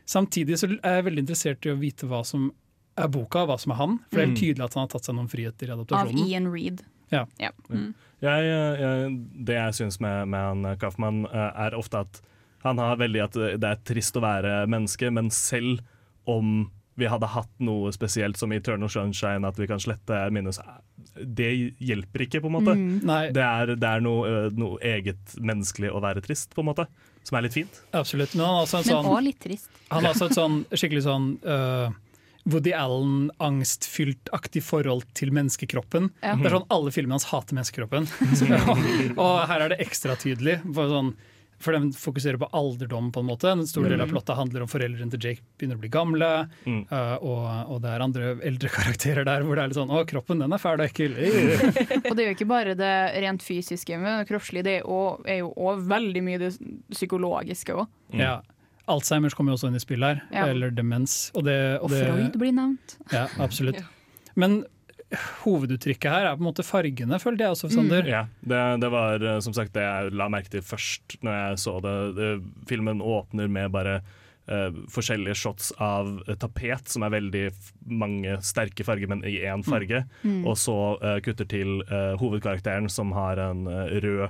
Samtidig så er jeg veldig interessert i å vite hva som er boka, hva som er han. For det er helt Mm. tydelig at han har tatt seg noen friheter i adaptasjonen. Av. Ian Reed. Ja. Mm. Jeg, jeg, det jeg syns med, med han Kaufmann, eh, er ofte at han har veldig at det er trist å være menneske, men selv om vi hadde hatt noe spesielt som i Eternal Sunshine, at vi kan slette er- det hjelper ikke, på en måte. Mm. Nei. Det er, det er noe, noe eget menneskelig å være trist, på en måte. Som er litt fint. Absolutt. Men han har også en sånn litt trist. Han har også et sånn skikkelig sånn uh, Woody Allen-angstfylt-aktig forhold til menneskekroppen. Ja. Det er sånn Alle filmene hans hater menneskekroppen. Så, og, og her er det ekstra tydelig. For, sånn, for de fokuserer på alderdom, på en måte. En stor del av Mm. plottet handler om foreldrene til Jake begynner å bli gamle. Mm. øh, og, og det er andre eldre karakterer der hvor det er litt sånn Å, kroppen den er fæl og ekkel. Og det er jo ikke bare det rent fysiske, men det kroppslige det er jo- er jo òg veldig mye det psykologiske òg. ja. Alzheimers kommer jo også inn i spill her. Ja. Eller demens. Og, det, Og det, Freud blir nevnt. Ja, absolutt. Men hoveduttrykket her er på en måte fargene, følte jeg også, Sander. Ja, det, det var eh, som sagt det jeg la merke til først når jeg så det. filmen åpner med bare uh, forskjellige shots av tapet, som er veldig f- mange sterke farger, men i én farge. Mm. Og så uh, kutter til uh, hovedkarakteren, som har en rød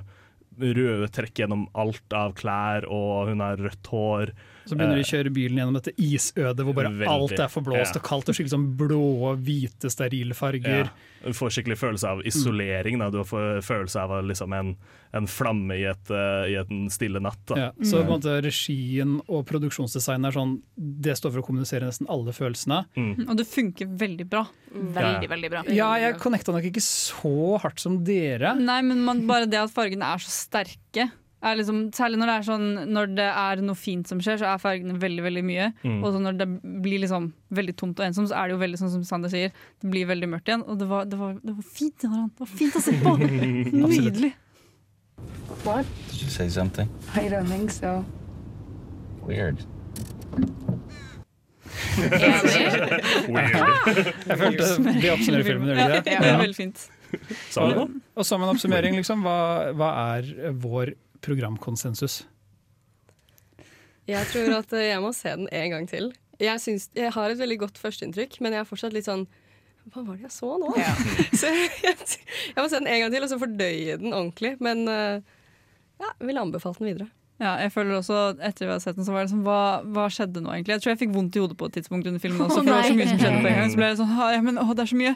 røde trekk gjennom alt av klær, og hun har rødt hår. Så begynner de Eh, å kjøre bilen gjennom dette isødet hvor bare Veldig, alt er forblåst ja. og kaldt og skikkelig sånn blå, hvite, sterile farger. Ja. Du får skikkelig følelse av isolering. Da. Du får følelse av liksom en, en flamme i, et, eh, i en stille natt. Da. Ja, så på en måte regien og produksjonsdesign er sånn Det står for å kommunisere nesten alle følelsene. Mm. Og det funker veldig bra. Veldig, veldig bra. Ja, jeg connecta nok ikke så hardt som dere. Nei, men man, bare det at fargene er så sterke er liksom, Særlig når det, er sånn, når det er noe fint som skjer, så er fargene veldig veldig mye. Mm. Og så når det blir liksom veldig tomt og ensomt, så er det jo veldig sånn som Sander sier, det blir veldig mørkt igjen. Og det var, det var, det var fint, Det var fint å se på! Nydelig. What? Did you say something? I don't think so. Weird. Jeg følte det oppsummerer filmen, gjør det Ja, veldig fint. Og, og som en oppsummering, liksom, hva, hva er vår programkonsensus? Jeg tror at eh, jeg må se den en gang til. Jeg, syns, jeg har et veldig godt førsteinntrykk, men jeg er fortsatt litt sånn Hva var det jeg så nå? så jeg, jeg må se den en gang til, og så fordøye den ordentlig. Men eh, ja, jeg vil anbefale den videre. Ja, jeg føler også Etter vi hadde sett den, så var det sånn hva, hva skjedde nå, egentlig? Jeg tror jeg fikk vondt i hodet på et tidspunkt under filmen også, for det var så mye som skjedde på en gang. Så ble jeg sånn, ja, men, å, det er så mye.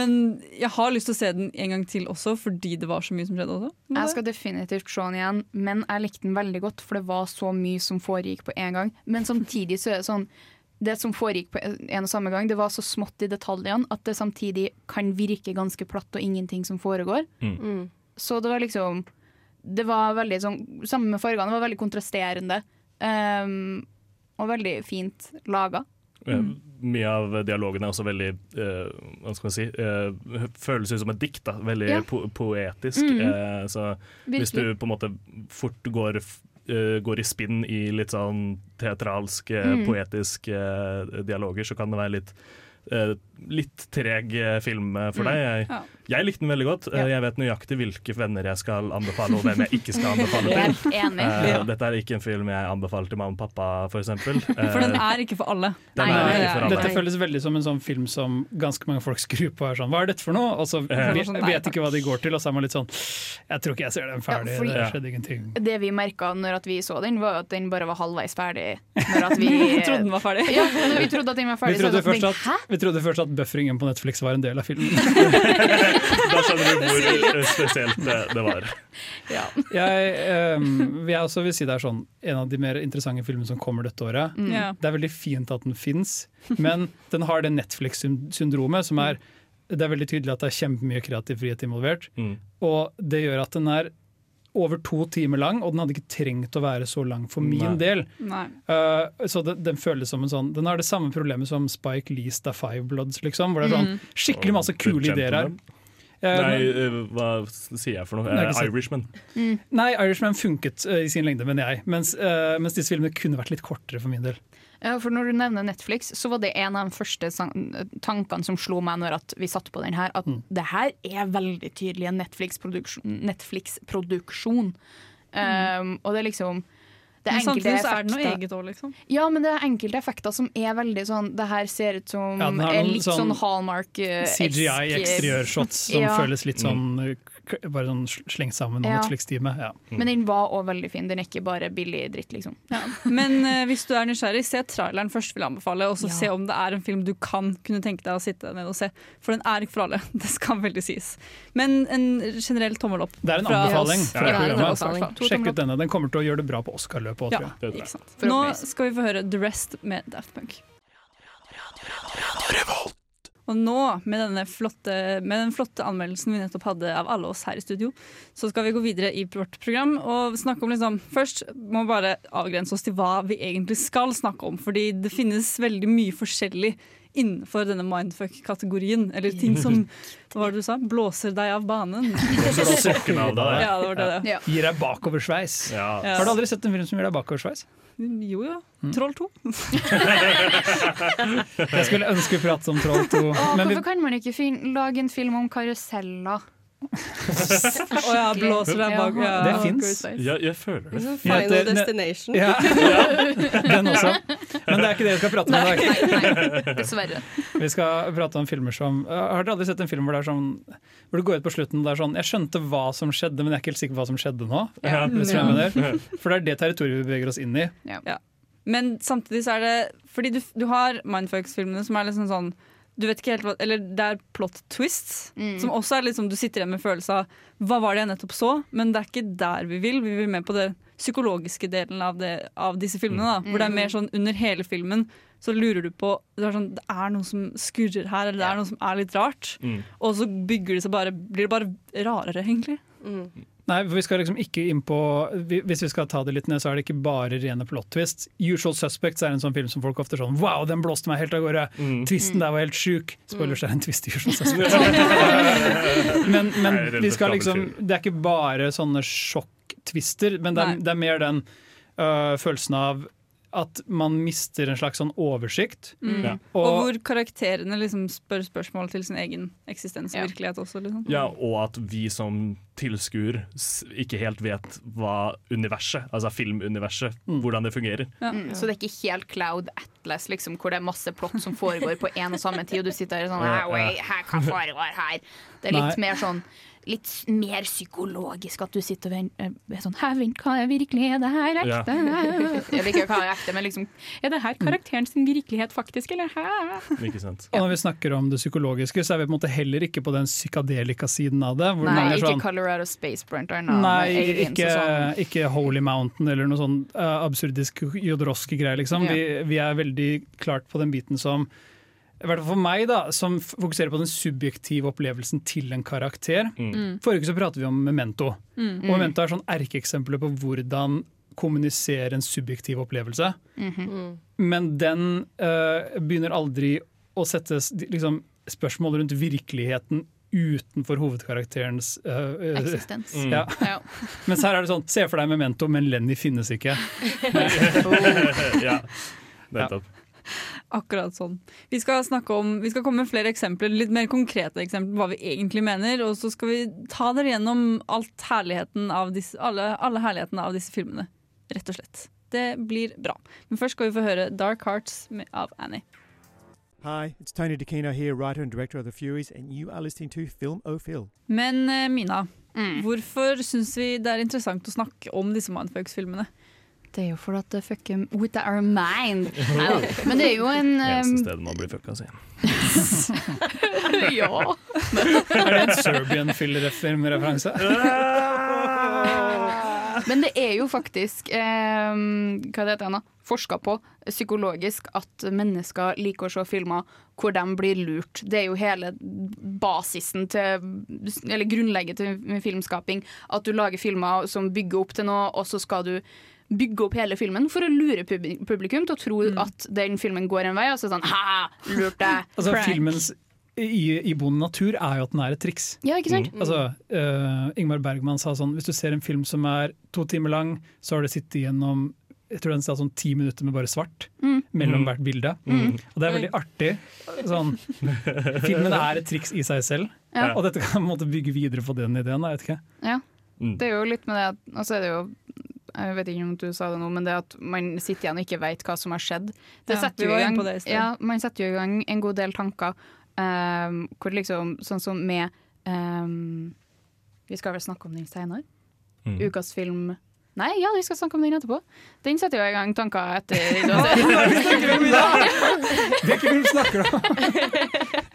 Men jeg har lyst til å se den en gang til også, fordi det var så mye som skjedde også. Jeg skal definitivt se den igjen, men jeg likte den veldig godt, for det var så mye som foregikk på en gang. Men samtidig så er det sånn det som foregikk på en og samme gang, det var så smått i detaljene at det samtidig kan virke ganske platt og ingenting som foregår. Mm. Så det var liksom Det var veldig sånn Sammen med fargene, det var veldig kontrasterende. Um, og veldig fint laga. Mm. Mye av dialogen er også veldig uh, Hva skal man si uh, Føles ut som et dikt. da Veldig Ja. po poetisk. Mm -hmm. uh, så hvis du på en måte fort går, eh, går i spinn i litt sånn teatralsk, mm. Poetisk eh, dialoger, så kan det være litt eh, litt treg eh, film eh, for Mm. deg. Jeg, Ja. jeg likte den veldig godt. Eh, Jeg vet nøyaktig hvilke venner jeg skal anbefale, og hvem jeg ikke skal anbefale til. Helt enig. Ja. Dette er ikke en film jeg anbefaler til mamma og pappa, for eksempel. For den er ikke for alle. Den er ikke for alle. Dette føles veldig som en sånn film som ganske mange folk skrur på. Er sånn, Hva er dette for noe? Og så vet, Sånn, vet ikke hva de går til, og så er man litt sånn Jeg tror ikke jeg ser den ferdig. Ja, fordi- det skjedde ingenting. Det vi merka når at vi så den, var at den bare var halvveis ferdig. Når at vi Trodde den var ferdig. Ja, når vi trodde at den var ferdig. Vi trodde, først at, vi trodde først at bufferingen på Netflix var en del av filmen. Da skjønner du hvor spesielt det, det var. Jeg, um, jeg også vil si det er sånn en av de mer interessante filmene som kommer dette året. Mm. Ja. Det er veldig fint at den fins, men den har det Netflix-syndromet som er Det er veldig tydelig at det er kjempemye kreativ frihet involvert, Mm. og det gjør at den er over to timer lang, og den hadde ikke trengt å være så lang for min Nei. del. Nei. Uh, så det, den føles som en sånn Den har det samme problemet som Spike Lees The Five Bloods, liksom. Hvor det er sånn Mm. skikkelig masse kule ideer her. Eh, Nei, eh, hva sier jeg for noe? Nei, Irishman. Mm. Irishman. Nei, Irishman funket uh, i sin lengde, mener jeg. Mens, uh, mens disse filmene kunne vært litt kortere for min del. Ja, for Når du nevner Netflix, så var det en av de første tankene som slo meg når at vi satt på den her, at Mm. det her er veldig tydelig en Netflix-produksjon. Netflix-produksjon. Um, og det er liksom det er Men samtidig så er det noe eget òg, liksom. Ja, men det er enkelte effekter som er veldig sånn Det her ser ut som Ja, er litt sånn, sånn Hallmark eh, CGI eksteriørshots som Ja. føles litt sånn eh, k- Bare sånn slengt sammen om Ja. Netflix-time. Ja. Men den var òg veldig fin. Den er ikke bare billig dritt, liksom. Men uh, hvis du er nysgjerrig, se traileren først, vil jeg anbefale. Og så Ja. se om det er en film du kan kunne tenke deg å sitte ned og se. For den er ikke for alle. Det skal veldig sies. Men en generell tommel opp. Det er en fra anbefaling fra Ja, det er en programmet. Sjekk ut denne. Den kommer til å gjøre det bra på Oscar-løpet òg, Ja, tror jeg. Nå skal vi få høre The Rest med Daft Punk. Og nå, med, denne flotte, med den flotte anmeldelsen vi nettopp hadde av alle oss her i studio, så skal vi gå videre i vårt program og snakke om liksom Først må vi bare avgrense oss til hva vi egentlig skal snakke om, fordi det finnes veldig mye forskjellig innenfor denne mindfuck-kategorien. Eller ting som hva var det du sa? Blåser deg av banen. Blåser av deg. Ja, det var det. Ja. Gir deg bakoversveis. Ja. Har du aldri sett en film som gir deg bakoversveis? Jo jo. Mm. Troll 2. Jeg skulle ønske vi pratet om Troll 2. Åh, Men vi, hvorfor kan man ikke fin lage en film om karuseller? Å ja, blåser den bak. Ja, Det finnes. Ja, jeg føler det. Final det- det- Destination. ja, den også. Men det er ikke det vi skal prate om i dag. Nei, dessverre. Vi skal prate om filmer som Har dere aldri sett en film hvor det er sånn Hvor det går ut på slutten og det er sånn Jeg skjønte hva som skjedde, men jeg er ikke helt sikker på hva som skjedde nå. Ja. For det er det territoriet vi beveger oss inn i. Ja. Men samtidig så er det Fordi du, du har Mindfucks-filmene som er liksom sånn du vet ikke helt hva, eller Det er plot twists, Mm. som også er liksom du sitter igjen med følelse av hva var det jeg nettopp så, men det er ikke der vi vil. Vi vil med på det psykologiske delen av, det, av disse filmene. Da, hvor det er mer sånn under hele filmen så lurer du på Det er, sånn, det er noe som skurrer her, eller det er noe som er litt rart. Mm. Og så bygger det seg bare, blir det bare rarere, egentlig. Mm. Nei, for vi skal liksom ikke inn på Hvis vi skal ta det litt ned, så er det ikke bare rene plot twist. Usual Suspects er en sånn film som folk ofte er sånn Wow, den blåste meg helt av gårde! Mm. Twisten der var helt sjuk! Spoilers er en twist i Usual Suspects. men men Nei, vi skal liksom Det er ikke bare sånne sjokktwister, men det er, det er mer den øh, følelsen av at man mister en slags sånn oversikt. Mm. Ja. Og, Og, hvor karakterene liksom spør spørsmål til sin egen eksistens og Ja. virkelighet også. Liksom. Ja, og at vi som tilskuer ikke helt vet hva universet, altså filmuniverset, Mm. hvordan det fungerer. Ja. Mm, så det er ikke helt Cloud Atlas, liksom, hvor det er masse plott som foregår på en og samme tid, og du sitter der sånn Ja, «Hæ, wait, hæ, Hva foregår her? Det er litt Nei. mer sånn litt mer psykologisk. At du sitter og venter eh, sånn Hæ, vent, hva er virkelig? Er det her ekte? Jeg vet ikke hva er ekte, men liksom Er det her karakteren sin virkelighet faktisk, eller hæ? Ikke sant. Og når vi snakker om det psykologiske, så er vi på en måte heller ikke på den psykadelika-siden av det. hvor Nei, er ikke sånn- Colorado Space Brunter. Nei, ikke, ikke Holy Mountain eller noe sånn uh, absurdisk Jodorowsky-greier. Liksom. Ja. Vi, vi er veldig klart på den biten som i hvert fall for meg, da, som fokuserer på den subjektive opplevelsen til en karakter. Mm. Forrige uke så pratet vi om Memento. Mm. Og Memento er sånn erkeeksempler på hvordan kommunisere en subjektiv opplevelse. Mhm. Men den uh, begynner aldri å sette liksom, spørsmål rundt virkeligheten utenfor hovedkarakterens uh, eh, Eksistens. Ja. Ja. Mens her er det sånn, se for deg Memento, men Lenny finnes ikke. ja, nettopp. Akkurat sånn. Vi skal, om, vi skal komme med flere eksempler, litt mer konkrete eksempler på hva vi egentlig mener. Og så skal vi ta dere gjennom alt herligheten av disse, alle, alle herlighetene av disse filmene. Rett og slett. Det blir bra. Men først skal vi få høre Dark Hearts med- av Annie. Hi, it's Tony DeCino here, writer and director of The Furies, and you are listening to Film O Men Mina, Mina, hvorfor syns vi det er interessant å snakke om disse Mindfucks-filmene? Det er jo fordi at det fucker with our mind. Men det er jo en Eneste um, stedet man blir fucka, si. Ja. Er det en Serbian film-referanse? Men det er jo faktisk eh, hva det heter det, forska på psykologisk at mennesker liker å se filmer hvor de blir lurt. Det er jo hele basisen til Eller grunnlegget til filmskaping. At du lager filmer som bygger opp til noe, og så skal du bygge opp hele filmen for å lure pub publikum til å tro at den filmen går en vei, og så det sånn Ha! Lurt deg! Altså, filmens i, i Bond natur er jo at den er et triks. Ja, ikke sant? Altså, uh, Ingmar Bergman sa sånn Hvis du ser en film som er to timer lang, så har du sittet gjennom jeg tror den sa sånn ti minutter med bare svart Mm. mellom Mm. hvert bilde. Mm. Og det er veldig artig. Sånn, filmen er et triks i seg selv, Ja. og dette kan man bygge videre på den ideen. Jeg vet ikke. Ja. Mm. Det er jo litt med det at Og så er det jo jeg vet ikke om du sa det nå, men det at man sitter igjen og ikke vet hva som har skjedd. Det Ja, setter jo i gang, inne på det i sted. ja, man setter jo i gang en god del tanker. Um, hvor liksom, sånn som med um, Vi skal vel snakke om den senere? Mm. Ukas film Nei, ja, vi skal snakke om den etterpå. Den setter jo i gang tanker etter er? Hvilken film snakker du om?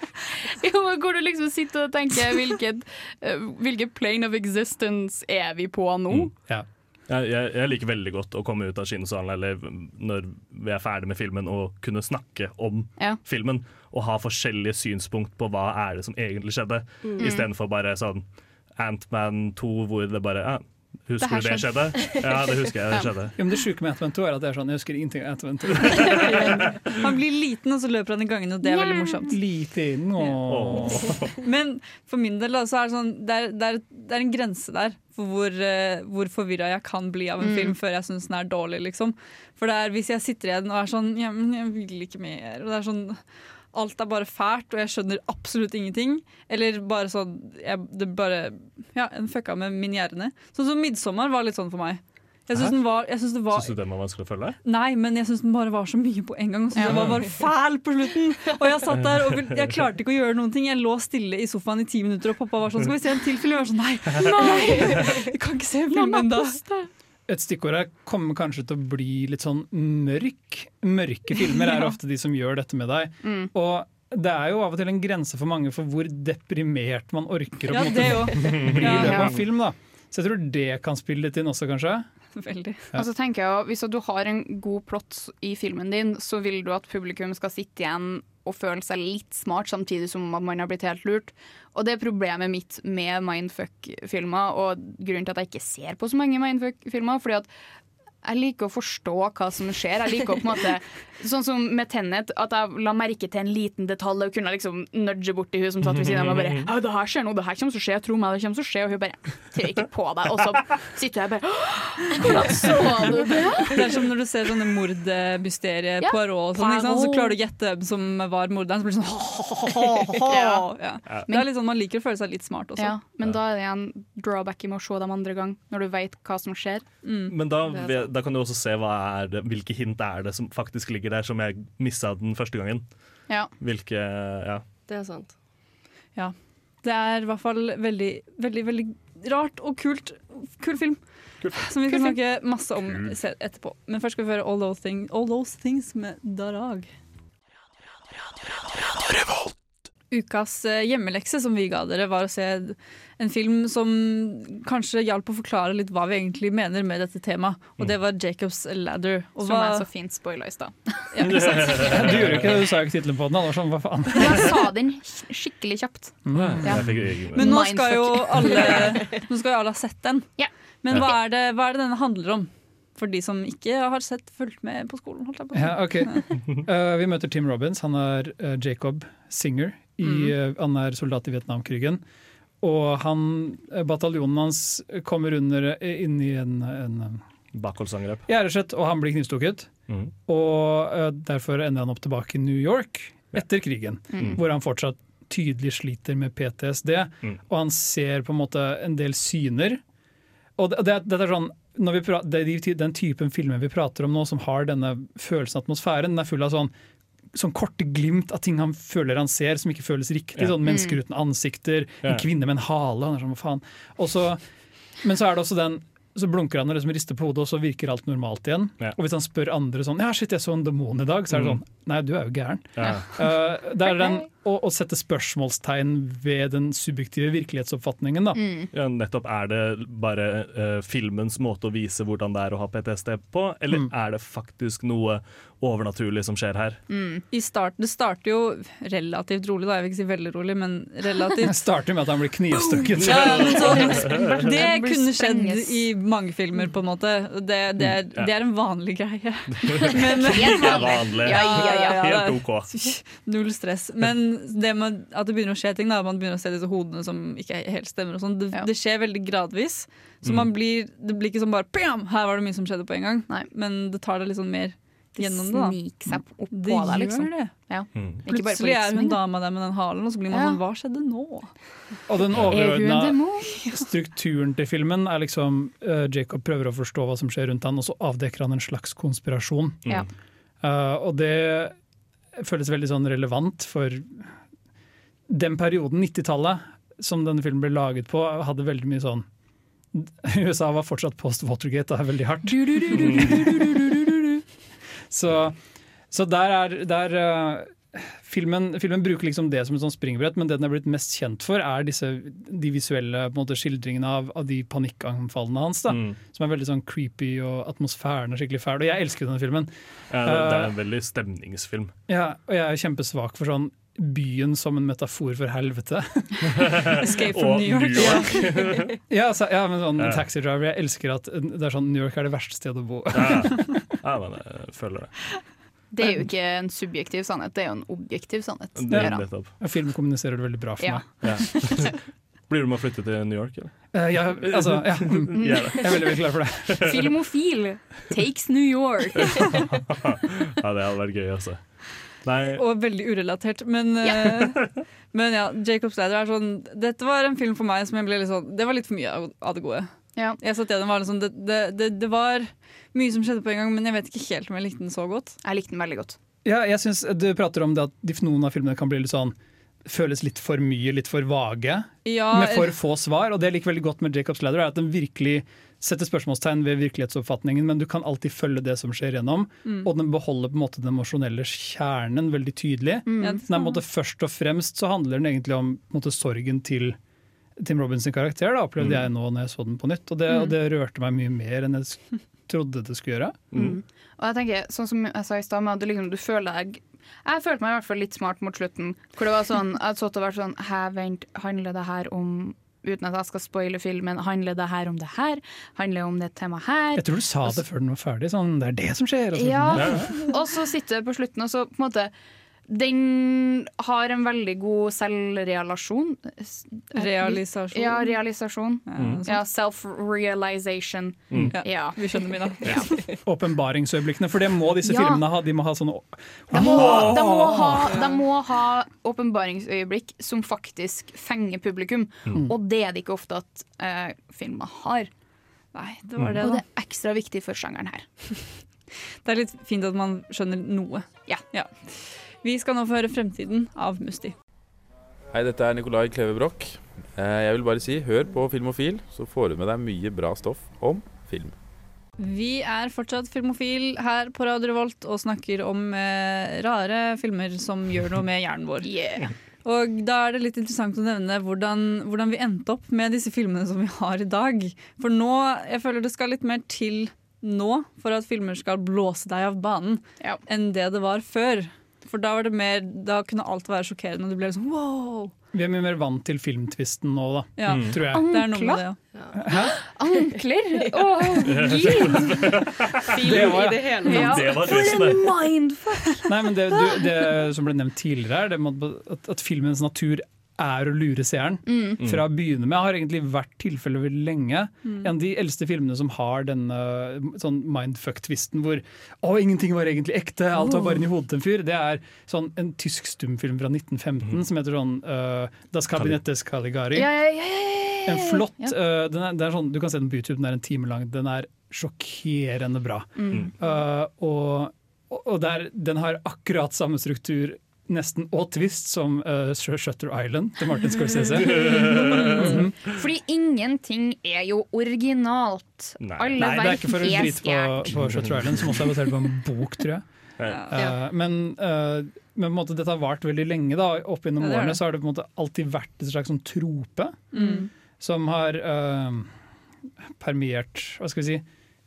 Jo, men hvor du liksom sitter og tenker hvilket, eh, hvilket plane of existence er vi på nå? Ja. Jeg, jeg, jeg liker veldig godt å komme ut av kinosalen eller når vi er ferdig med filmen og kunne snakke om Ja. filmen og ha forskjellige synspunkt på hva er det som egentlig skjedde, Mm. istedenfor bare sånn Ant-Man 2 hvor det bare ja, Husker du det skjedde? Ja, det husker jeg det skjedde. Ja, men det sjuke med Ant-Man 2 er at det er sånn, jeg husker ingenting av Ant-Man 2. Han blir liten, og så løper han i gangene, og det er veldig morsomt. Liten, åh. Men for min del da, så er det sånn det er, det er, det er en grense der hvor, uh, hvor forvirra jeg kan bli av en Mm. film før jeg syns den er dårlig. liksom. For er hvis jeg sitter igjen og er sånn ja, men jeg vil ikke mer. Og det er sånn Alt er bare fælt, og jeg skjønner absolutt ingenting. Eller bare sånn jeg, Det bare Ja, en fucka med min hjerne. Sånn som 'Midtsommer' var litt sånn for meg. Jeg syns den var, jeg synes det var Syns du den var vanskelig å følge? Nei, men jeg syns den bare var så mye på en gang. Så Den var bare fæl på slutten. Og jeg satt der og jeg klarte ikke å gjøre noen ting. Jeg lå stille i sofaen i ti minutter, og pappa var sånn Skal vi se en til film? Jeg var sånn Nei! nei jeg kan ikke se filmen da. Et stikkord her kommer kanskje til å bli litt sånn mørk. Mørke filmer er ofte de som gjør dette med deg. Mm. Og det er jo av og til en grense for mange for hvor deprimert man orker å Ja, på en det bli i løpet av film. da. Så jeg tror det kan spille litt inn også, kanskje. Veldig. Ja. Og så tenker jeg, Hvis du har en god plott i filmen din, så vil du at publikum skal sitte igjen og føle seg litt smart, samtidig som at man har blitt helt lurt. Og det er problemet mitt med mindfuck-filmer, og grunnen til at jeg ikke ser på så mange mindfuck-filmer. fordi at jeg liker å forstå hva som skjer. Jeg liker å på en måte Sånn som med Tennet, at jeg la merke til en liten detalj og kunne liksom nudge bort til hun som satt ved siden av meg og bare ja, 'Det her skjer noe, det her kommer til å skje, tro meg, det kommer til å skje.' Og hun bare 'Tror ikke på deg.' Og så sitter jeg bare 'Hvordan så du det?' Det er som når du ser sånne mordmysterier, Ja. Poirot og sånn, ikke sant? så klarer du å gjette hvem som var morderen. Så blir det sånn Ja. ja. Det er litt sånn, Man liker å føle seg litt smart også. Ja, men da er det en drawback i med å se dem andre gang, når du vet hva som skjer. Men da, vet ve- da kan du også se hva er det, hvilke hint er det som faktisk ligger der, som jeg missa den første gangen. Ja. Hvilke Ja. Det er sant. Ja. Det er i hvert fall veldig, veldig, veldig rart og kult. Kul film. Som vi skal snakke masse om etterpå. Men først skal vi høre All Those Things, All Those things med Darag. Ukas eh, hjemmelekse som vi ga dere, var å se en film som kanskje hjalp å forklare litt hva vi egentlig mener med dette temaet. Og det var Jacobs Ladder. Og Som var... er så fint spoila i stad. Ja. Du gjorde ikke det, du sa jo ikke tittelen på den. Det var sånn, hva faen? Jeg sa den skikkelig kjapt. Mm. Ja. Men nå skal jo alle, nå skal jo alle ha sett den. Men hva er, det, hva er det denne handler om? For de som ikke har sett fulgt med på skolen. Holdt jeg på. Ja, okay. uh, vi møter Tim Robbins. Han er uh, Jacob Singer. I, Mm. eh, han er soldat i Vietnamkrigen. Og han, eh, bataljonen hans kommer under eh, inn i en, en Bakholdsangrep. gjerdeskjett, og han blir knivstukket. Mm. Og derfor ender han opp tilbake i New York etter krigen, Mm. hvor han fortsatt tydelig sliter med PTSD. Mm. Og han ser på en måte en del syner. Og det, det, det er sånn, når vi pra, det er de, den typen filmer vi prater om nå, som har denne følelsen av atmosfæren, den er full av sånn, sånn korte glimt av ting han føler han ser, som ikke føles riktig. Ja. Sånn Mennesker Mm. uten ansikter, Ja. en kvinne med en hale. Han er sånn, hva faen. Og så, men så er det også den så blunker han og liksom rister på hodet, og så virker alt normalt igjen. Ja. Og hvis han spør andre sånn Ja, shit, jeg så en demon i dag, så er det Mm. sånn Nei, du er jo gæren. Ja. Uh, det er den å, å sette spørsmålstegn ved den subjektive virkelighetsoppfatningen, da. Ja, nettopp. Er det bare uh, filmens måte å vise hvordan det er å ha PTSD på, eller Mm. er det faktisk noe overnaturlig som skjer her? I start, det starter jo relativt rolig, da. jeg vil ikke si veldig rolig, men relativt. Det starter med at han blir knivstukket. Ja, men det Det kunne skjedd i mange filmer, på en måte. Det, det, er, det er en vanlig greie. Men, Helt vanlig. Ja, ja, ja, ja. Helt OK. Null stress. Men det med at det begynner å skje ting, da, man begynner å se disse hodene som ikke helt stemmer, og sånn, det, det skjer veldig gradvis. Så Mm. man blir, det blir ikke sånn bare Pjam! Her var det mye som skjedde på en gang. Men det tar deg litt sånn mer Det gjennom det. da sniker seg opp Det på deg, liksom. det. Ja. Mm. Plutselig er hun dama der med den halen, og så blir man Ja. sånn Hva skjedde nå? Og den Er overordna strukturen til filmen er liksom uh, Jacob prøver å forstå hva som skjer rundt han, og så avdekker han en slags konspirasjon. Mm. Uh, og det føles veldig sånn relevant for den perioden, 90-tallet, som denne filmen ble laget på, hadde veldig mye sånn USA var fortsatt post Watergate, det er veldig hardt. Så, så der er, der, uh, filmen, filmen bruker liksom det som et sånn springbrett, men det den er blitt mest kjent for, er disse, de visuelle på en måte, skildringene av, av de panikkanfallene hans. Da, Mm. Som er veldig sånn creepy, og atmosfæren er skikkelig fæl. Og jeg elsker denne filmen. Ja, det, det er Eh, en veldig stemningsfilm. ja, og jeg er kjempesvak for sånn byen som en metafor for helvete. Escape from New York. New York. ja, altså, ja, men sånn. Taxi Driver, jeg elsker at det er sånn New York er det verste stedet å bo. Ja, ja men jeg føler det. Det er jo ikke en subjektiv sannhet, det er jo en objektiv sannhet. Det er. Film kommuniserer det veldig bra for Ja. meg. Blir du med å flytte til New York, eller? Uh, ja, altså, ja. Jeg er veldig, veldig klar for det. Filmofil takes New York. Ja, det hadde vært gøy, altså. Nei, Og veldig urelatert. Men ja, men ja Jacob's Ladder er sånn Dette var en film for meg som jeg ble litt sånn Det var litt for mye av det gode. Jeg satt gjennom var liksom, det, det, det, det var mye som skjedde på en gang, men jeg vet ikke helt om jeg likte den så godt. Jeg likte den veldig godt. Ja, jeg synes Du prater om det at noen av filmene kan bli litt sånn føles litt for mye, litt for vage, Ja, med for få svar. Og det jeg liker veldig godt med Jacob's Ladder, er at den virkelig setter spørsmålstegn ved virkelighetsoppfatningen, men du kan alltid følge det som skjer gjennom. Mm. Og den beholder på en måte den emosjonelle kjernen veldig tydelig. Mm. Ja, Nei, på en måte Først og fremst så handler den egentlig om på en måte, sorgen til Tim Robbins karakter, da, opplevde Mm. jeg nå når jeg så den på nytt. Og det, Mm. og det rørte meg mye mer enn jeg trodde det skulle gjøre. Mm. Og jeg tenker, sånn som jeg sa i stad, at du, liksom, du føler deg Jeg følte meg i hvert fall litt smart mot slutten. Hvor det var sånn, Jeg hadde stått og vært sånn Hæ, vent, handler det her om Uten at jeg skal spoile filmen, handler det her om det her? Handler det om det temaet her? Jeg tror du sa det før den var ferdig. Sånn, det er det som skjer. Og så, Ja, og så sitter det på slutten, og så på en måte Den har en veldig god selvrealisasjon. Realisasjon? Ja, realisasjon. Mm. Ja, Self-realization. Mm. Ja. Vi skjønner Mina. Åpenbaringsøyeblikkene. For det må disse Ja. filmene ha. De må ha sånne De må, de, må ha, de må ha åpenbaringsøyeblikk som faktisk fenger publikum, Mm. og det er det ikke ofte at uh, filmer har. Nei, det var det, og det er ekstra viktig for sjangeren her. Det er litt fint at man skjønner noe. Ja. Ja. Vi skal nå få høre 'Fremtiden' av Musti. Hei, dette er Nikolai Kleve Broch. Eh, Jeg vil bare si, hør på Filmofil, så får du med deg mye bra stoff om film. Vi er fortsatt filmofil her på Radio Revolt og snakker om eh, rare filmer som gjør noe med hjernen vår. Og da er det litt interessant å nevne hvordan, hvordan vi endte opp med disse filmene som vi har i dag. For nå, jeg føler det skal litt mer til nå for at filmer skal blåse deg av banen, enn det det var før. For da var det mer, da kunne alt være sjokkerende, og du ble sånn wow! Vi er mye mer vant til filmtvisten nå, da. Ja. Mm. Tror jeg. Det er med det, ja. Ankler! Å, gud! Det i Ja. Det var For twisten, det. en mindfuck! Nei, men det, du, det som ble nevnt tidligere, er at, at filmens natur er å lure seeren. Mm. Fra å begynne med har egentlig vært tilfellet veldig lenge. Mm. En av de eldste filmene som har denne sånn mindfuck-tvisten hvor å, ingenting var egentlig ekte, alt var bare inni hodet til en fyr, det er sånn en tysk stumfilm fra 1915 som heter sånn uh, Das Kabinettes Caligari. Ja, ja, ja, ja, ja, ja. En flott Ja. uh, den er, det er sånn, Du kan se den på YouTube, den er en time lang. Den er sjokkerende bra. Mm. Uh, og og der, den har akkurat samme struktur nesten og twist som uh, Shutter Island til Martin Scorsese. Mhm. Fordi ingenting er jo originalt. Alle Nei, det er ikke for å drite på, på Shutter Island, som også er basert på en bok, tror jeg. Uh, men uh, men på en måte, dette har vart veldig lenge. da Opp gjennom Ja, årene så har det på en måte alltid vært et slags sånn trope Mm. som har uh, permiert hva skal vi si,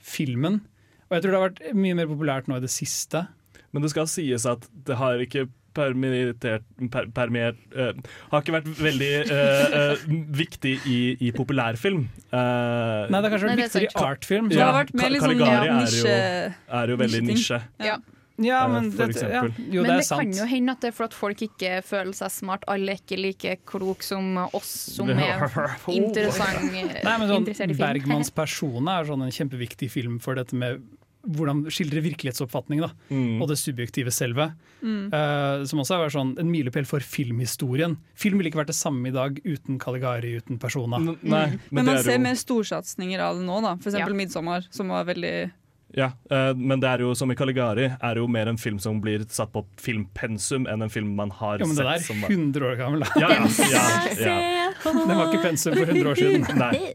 filmen. Og jeg tror det har vært mye mer populært nå i det siste. Men det skal sies at det har ikke permittert per, permiert, eh, Har ikke vært veldig uh, uh, viktig i, i populærfilm. Eh, Nei, det har kanskje vært Nei, det er viktigere i artfilm. Det har vært mer litt sånn, ja, nisje... er jo, er jo veldig nisje. Ja. Ja, men dette- ja. Jo, Men det det, er sant. kan jo hende at det er for at folk ikke føler seg smart. Alle er ikke like klok som oss som er interessant, Nei, men sånn, interessert i film. Bergmanns persone er sånn en kjempeviktig film for dette med hvordan skildre virkelighetsoppfatning da, Mm. og det subjektive selve. Mm. Uh, som også er sånn en milepæl for filmhistorien. Film ville ikke vært det samme i dag uten Caligari, uten Persona. N- nei, Men, men man er ser jo- mer storsatsinger av det nå, da. For eksempel 'Midtsommer', som var veldig Ja, eh, men det er jo som i Caligari, er jo mer en film som blir satt på filmpensum enn en film man har sett. Ja, men det der er som 100 år gammel. da. Ja, ja, ja, ja. Den var ikke pensum for 100 år siden. Nei.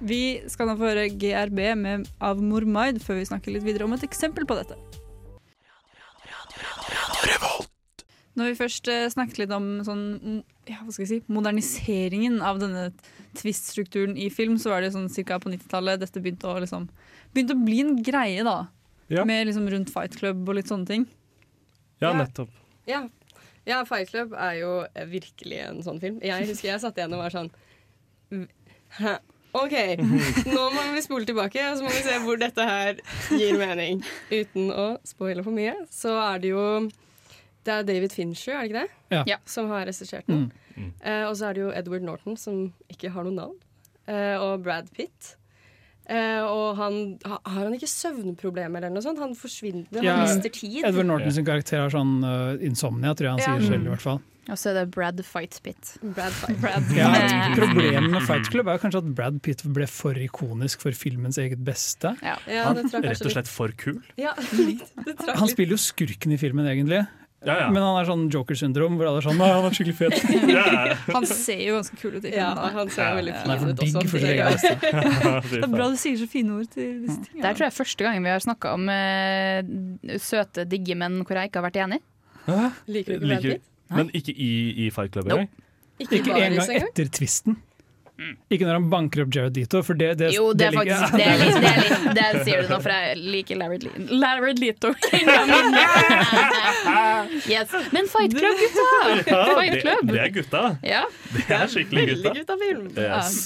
Vi skal nå få høre GRB med, av Mormaid før vi snakker litt videre om et eksempel på dette. Når vi først eh, snakket litt om sånn, ja, hva skal jeg si, moderniseringen av denne twist-strukturen i film, så var det sånn cirka på 90-tallet dette begynte å, liksom, begynte å bli en greie, da. Ja. Med liksom rundt Fight Club og litt sånne ting. Ja, nettopp. Ja. ja, Fight Club er jo virkelig en sånn film. Jeg husker jeg satt igjen og var sånn Hæ? OK, nå må vi spole tilbake og så må vi se hvor dette her gir mening. Uten å spoile for mye, så er det jo Det er David Fincher, er det ikke det? Ja. Som har regissert den. Mm. Eh, og så er det jo Edward Norton, som ikke har noe navn. Eh, og Brad Pitt. Eh, og han ha- har han ikke søvnproblemer eller noe sånt? Han forsvinner, Ja, han mister tid. Edward Norton sin karakter har sånn uh, insomnia, tror jeg han Ja. sier selv. Mm. i hvert fall. Og så er det Brad Fight Pit. Brad Fight. Ja, Eh, problemet med Fight Club er kanskje at Brad Pitt ble for ikonisk for filmens eget beste. Ja, Han det tror jeg kanskje rett og slett for kul. Ja, litt. Det Han spiller jo skurken i filmen, egentlig. Ja, ja. Men han er sånn joker-syndrom, hvor alle er sånn Nei, han er skikkelig fet. Han ser jo ganske kul ut i filmen. da. han ser veldig er fin ut også. for egen. Det er bra du sier så fine ord til disse tingene. Der tror jeg første gangen vi har snakka om uh, søte, digge menn hvor jeg ikke har vært enig. Liker du ikke Brad Pitt? men ikke i, i Fight Club Nope. Ikke, Ikke engang? etter tvisten. Ikke når han banker opp Jared Leto, for det, det, Jo, det er faktisk Det, er litt, det, er litt, det sier du nå, for jeg liker Lared, Le Larry Leto. Yes. Men Fight Club, gutta! Ja, Fight Club. det er gutta. Ja. Det er skikkelig gutta. Veldig gutta film. Yes.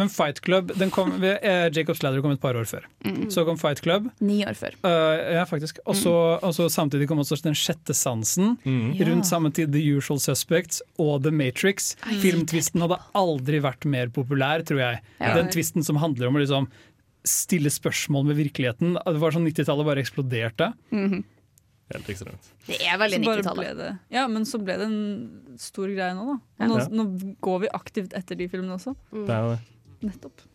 Men Fight Club den kom, eh, Jacob's Ladder kom et par år før. Mm. Så kom Fight Club. Ni år før. Uh, ja, faktisk. Og så og så samtidig kom også Den sjette sansen. Mm. Rundt samme tid The Usual Suspects og The Matrix. Filmtvisten hadde aldri vært mer populær, tror jeg. Ja. Den tvisten som handler om å liksom stille spørsmål med virkeligheten. Det var sånn 90-tallet bare eksploderte. Mhm. Helt ekstremt. Det er veldig 90-tallet. Ja, men så ble det en stor greie nå, da. Og nå, Ja. nå går vi aktivt etter de filmene også. Det er det. Nettopp.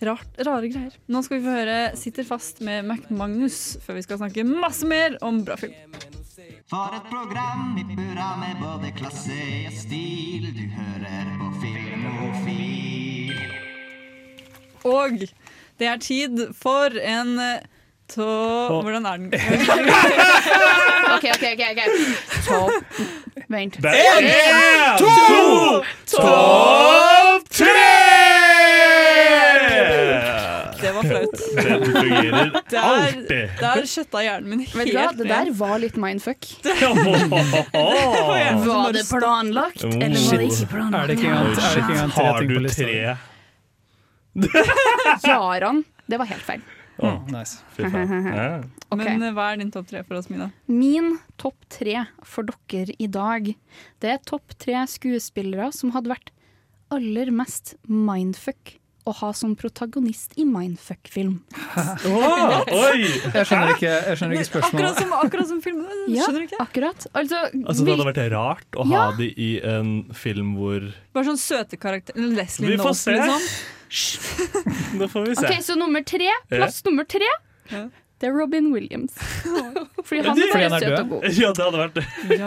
Rart, rare greier. Nå skal vi få høre 'Sitter fast' med Mac Magnus, før vi skal snakke masse mer om bra film. For et program i burra med både klasse og stil. Du hører på Filmofil. Og det er tid for en eh, tå... Hvordan er den? OK, OK. ok, ok Topp Vent. Én, to, topp tre! Det var flaut. Den fungerer alltid. der skjøtta hjernen min helt ned. det der var litt mindfuck. Var det planlagt, eller var det ikke planlagt? Er det ikke engang, er det ikke engang tre Har ting du på lista? tre? Jaran. Det var helt feil. Oh, nice. Fy faen. Ja. Men eh, hva er din topp tre for oss, Mina? Min topp tre for dere i dag, det er topp tre skuespillere som hadde vært aller mest mindfuck å ha som protagonist i mindfuck-film. oi! Jeg skjønner ikke, jeg skjønner ikke Akkurat spørsmålet. som, akkurat som filmen. Ja, Skjønner du ikke? akkurat. Altså, Altså, det hadde vært rart å ha Ja. de i en film hvor Bare sånn søte karakter. Leslie Vi får Knope, se. liksom. Nå får vi se. OK, så nummer tre, plass nummer tre, Ja. Det er Robin Williams. Fordi han er bare søt og god. Ja, det hadde vært Ja,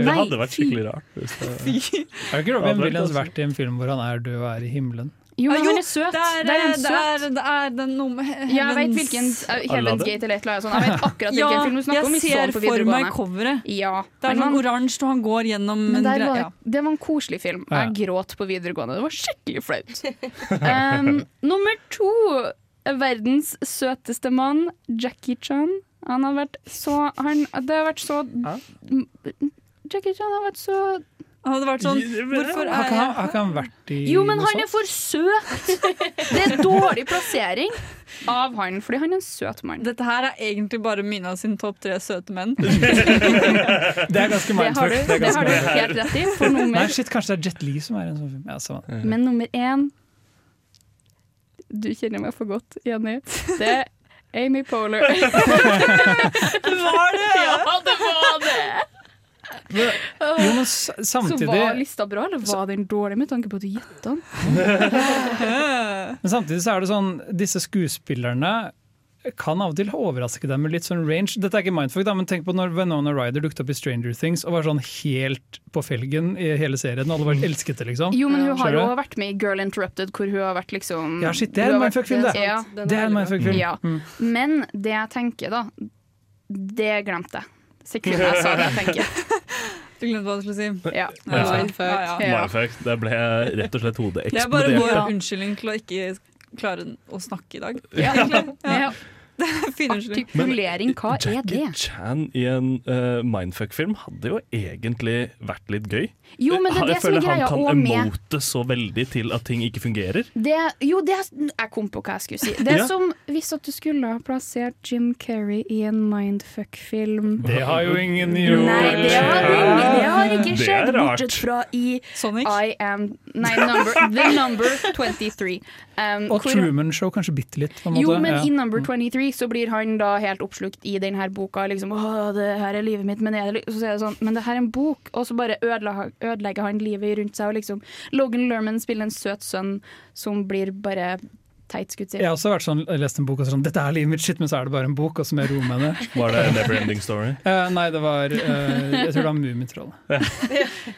det hadde vært skikkelig rart. Det... Har ikke Robin Williams vært i en film hvor han er død og er i himmelen? Jo, men Ah, han er søt. Det er, Der er det søt. er, det er den noe med Ja, jeg vet hvilken uh, Heaven's Gate eller et eller annet sånt. Jeg vet akkurat Ja, hvilken film du snakker om. Jeg ser for meg coveret. Ja, Det er sånn oransje, og han går gjennom en greie. Ja. det var en koselig film. Jeg gråt på videregående. Det var skikkelig flaut. Um, nummer to. Verdens søteste mann, Jackie Chan. Han har vært så han, Det har vært så Jackie Chan har vært så Han hadde vært sånn Hvorfor Har er jeg har ikke han vært i Jo, men han er for søt! Det er dårlig plassering av han, fordi han er en søt mann. Dette her er egentlig bare Mina sin topp tre søte menn. Det er ganske Det har mindfuck. du, Det er det har du helt rett i. For Nei, nummer, shit, kanskje det er Jet Li som er en sånn film. Ja, men nummer én Du kjenner meg for godt, Jenny. Det er Amy Poehler. Det var det! Ja, det var det! Jo, men samtidig Så var lista bra, eller var den dårlig med tanke på at du gjetta den? Men samtidig så er det sånn Disse skuespillerne kan av og til overraske deg med litt sånn range. Dette er ikke mindfuck, da, men tenk på når Venona Ryder dukket opp i Stranger Things og var sånn helt på felgen i hele serien. Alle var elsket det, liksom. Jo, men hun har jo vært med i Girl Interrupted, hvor hun har vært liksom Ja, shit, det er en mindfuck-film, det. Ja. Det er en mindfuck-film. Ja. Mm. Men det jeg tenker, da, det glemte jeg. Sekundet jeg sa det jeg tenker. Du glemte hva du skulle si. Ja. Ja. Mindfuck. Ja, ja. Mindfuck. Det ble rett og slett hodet Det er bare vår unnskyldning til å ikke klare å snakke i dag. Ja, egentlig. Ja. Artikulering, hva er Jackie det? Chan i en uh, mindfuck-film hadde jo egentlig vært litt gøy. Jo, men det er Jeg det som er føler greia, han kan emote så veldig til at ting ikke fungerer. Det, jo, det er, jeg kom på hva jeg skulle si. Det er Ja. som hvis at du skulle ha plassert Jim Carrey i en mindfuck-film. Det har jo ingen gjort. Nei, det har, ingen, det har ikke Det er skjedd, rart. bortsett fra i Sonic? I am Nei, number, The Number 23. Um, Og hvor- Truman Show kanskje bitte litt. På en måte. Jo, men ja. i Number 23 så blir han da helt oppslukt i denne boka. Liksom, Åh, det her er livet mitt, men er det li-» Så er det sånn, men det her er en bok, og så bare ødelegger han livet rundt seg. Og liksom, Logan Lerman spiller en søt sønn som blir bare teit, skulle jeg har også vært sånn, lest en bok og sånn Dette er livet mitt, shit, men så er det bare en bok, og så må jeg roe meg ned. Var det Neverending Story? Uh, nei, det var uh, Jeg tror det var Mummitrollet.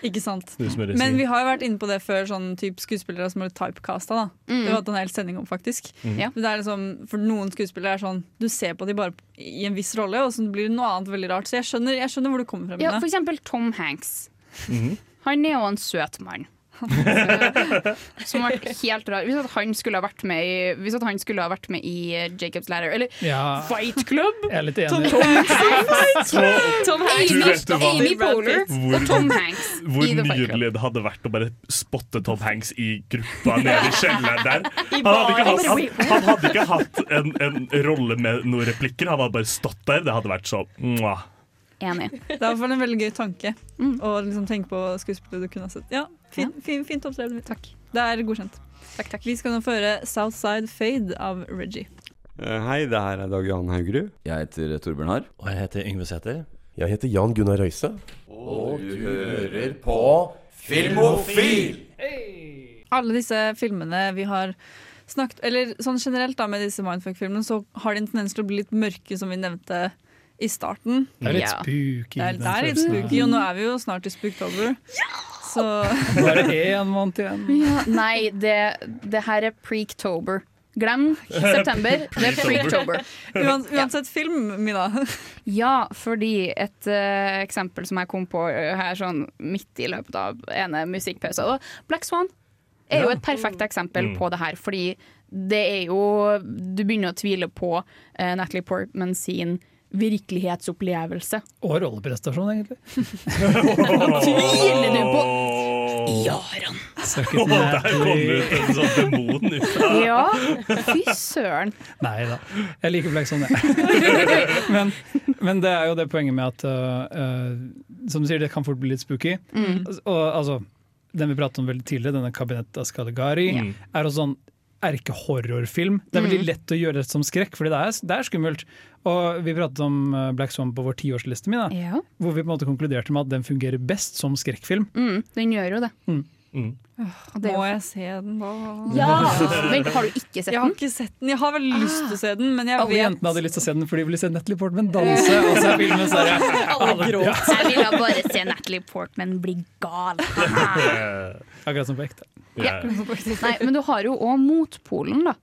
Ikke sant. Men vi har jo vært inne på det før, sånn typ skuespillere som er typecasta. Da. Mm. Det har vi hatt en hel sending om, faktisk. Mm. Ja. Men Det er liksom, for noen skuespillere er sånn Du ser på dem bare i en viss rolle, og så blir det noe annet veldig rart. Så jeg skjønner, jeg skjønner hvor du kommer frem. Ja, for eksempel Tom Hanks. Mhm. Han er jo en søt mann. Som var helt rar. Hvis at han skulle ha vært med i, hvis at han skulle ha vært med i eh, Jacob's Ladder, eller Ja. Fight Club Jeg er litt Tom enig. Hanks, Tom Hanks du hva? Amy Poehler og Tom Hanks Hvor nydelig det hadde vært å bare spotte Tom Hanks i gruppa nede i kjelleren der. Han hadde ikke hatt, han, han hadde ikke hatt en, en rolle med noen replikker, han hadde bare stått der. Det hadde vært så mwah. Enig. Det er i hvert fall en veldig gøy tanke å liksom tenke på skuespillere du kunne ha sett. Ja, fin, fin, fint opptreden. Takk. Det er godkjent. Takk, takk. Vi skal nå føre Southside Fade av Reggie. Eh, Hei, det her er Dag Johan Haugerud. Jeg heter Torbjørn Harr. Og jeg heter Yngve Sæther. Jeg heter Jan Gunnar Røise. Og du hører på Filmofil! Alle disse filmene vi har snakket Eller sånn generelt da med disse Mindfuck-filmene, så har de en tendens til å bli litt mørke, som vi nevnte i starten. Det er litt Ja. spooky. Det er, det er litt spooky, og nå er vi jo snart i Spooktober. Så det én måned igjen. Ja, nei, det, det her er Preektober. Glem september, det er Preektober. Uansett film, Mina. Ja, fordi et uh, eksempel som jeg kom på eh, her sånn midt i løpet av ene musikkpausen Black Swan er jo et perfekt eksempel Mm. på det her, fordi det er jo Du begynner å tvile på uh, Natalie Portman sin virkelighetsopplevelse. Og rolleprestasjon, egentlig. Tviler du på Jaran? Oh, Der kom det ut en sånn demon ut av Ja, fy søren. Nei da. Jeg liker Black Swan, jeg. men, men det er jo det poenget med at uh, uh, Som du sier, det kan fort bli litt spooky. Mm. Og altså, den vi pratet om veldig tidligere, denne Kabinett Ascaligari, mm. er også sånn erkehorrorfilm. Det er veldig Mm. lett å gjøre det som skrekk, fordi det er, det er skummelt. Og vi pratet om uh, Black Swan på vår tiårsliste, Mina, Ja. hvor vi på en måte konkluderte med at den fungerer best som skrekkfilm. Mm, den gjør jo det. Mm. Er Må jeg se den, da? Ja! Men har du ikke sett Jeg har den? ikke sett den. Jeg har veldig lyst til å se den, men jeg Alle vet jentene hadde lyst til å se den fordi de ville se Natalie Portman danse. Og så filmen så jeg, Alle gråt. Ja. Jeg ville bare se Natalie Portman bli gal. Akkurat som på ekte. Ja. Nei, men du har jo òg motpolen, da.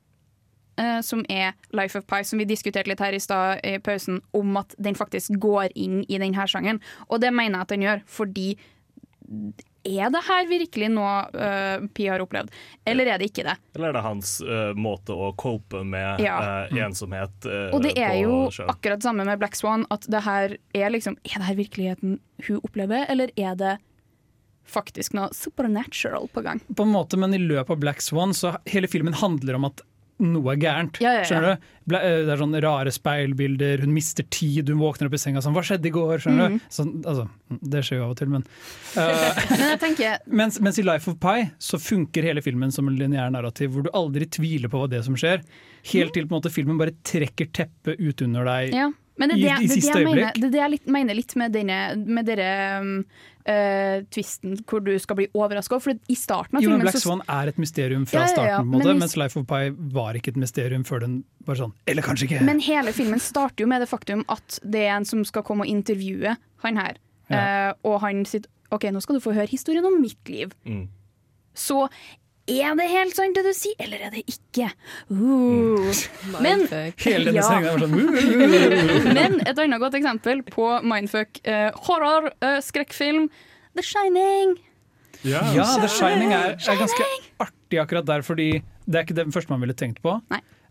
eh, Som er Life of Pie, som vi diskuterte litt her i stad i pausen, om at den faktisk går inn i denne sjangeren. Og det mener jeg at den gjør, fordi er det her virkelig noe uh, Pia har opplevd, eller er det ikke det? Eller er det hans uh, måte å cope med Ja. uh, ensomhet eh, Og det er jo sjøen? akkurat samme med Black Swan, at det her er liksom Er det her virkeligheten hun opplever, eller er det faktisk noe supernatural på gang? På en måte, men i løpet av Black Swan så hele filmen handler om at noe er gærent. Ja, ja, ja. Skjønner du? Bla- eh, Det er sånn rare speilbilder, hun mister tid, hun våkner opp i senga sånn 'Hva skjedde i går?' Skjønner mm. du? Sånn, altså, det skjer jo av og til, men uh, Men tenker mens, mens i Life of Pi så funker hele filmen som en lineær narrativ, hvor du aldri tviler på hva det som skjer. Helt til på en måte filmen bare trekker teppet ut under deg Ja, men det i, det, i det, er det siste jeg mener, øyeblikk. det det jeg litt, mener litt med denne med dere um, uh, tvisten hvor du skal bli overraska. For i starten av Jo, men filmen Black Swan er et mysterium fra Ja, ja, ja, starten, måte, men i- mens Life of Pi var ikke et mysterium før den bare sånn Eller kanskje ikke! Men hele filmen starter jo med det faktum at det er en som skal komme og intervjue han her. Ja. Eh, og han sier OK, nå skal du få høre historien om mitt liv. Mm. Så er det helt sant det du sier, eller er det ikke? Uh. Men, Hele denne Ja. var sånn uh. Men et annet godt eksempel på mindfuck uh, horror, uh, skrekkfilm, The Shining. Ja, The Shining er, er ganske artig akkurat der, fordi det er ikke det første man ville tenkt på.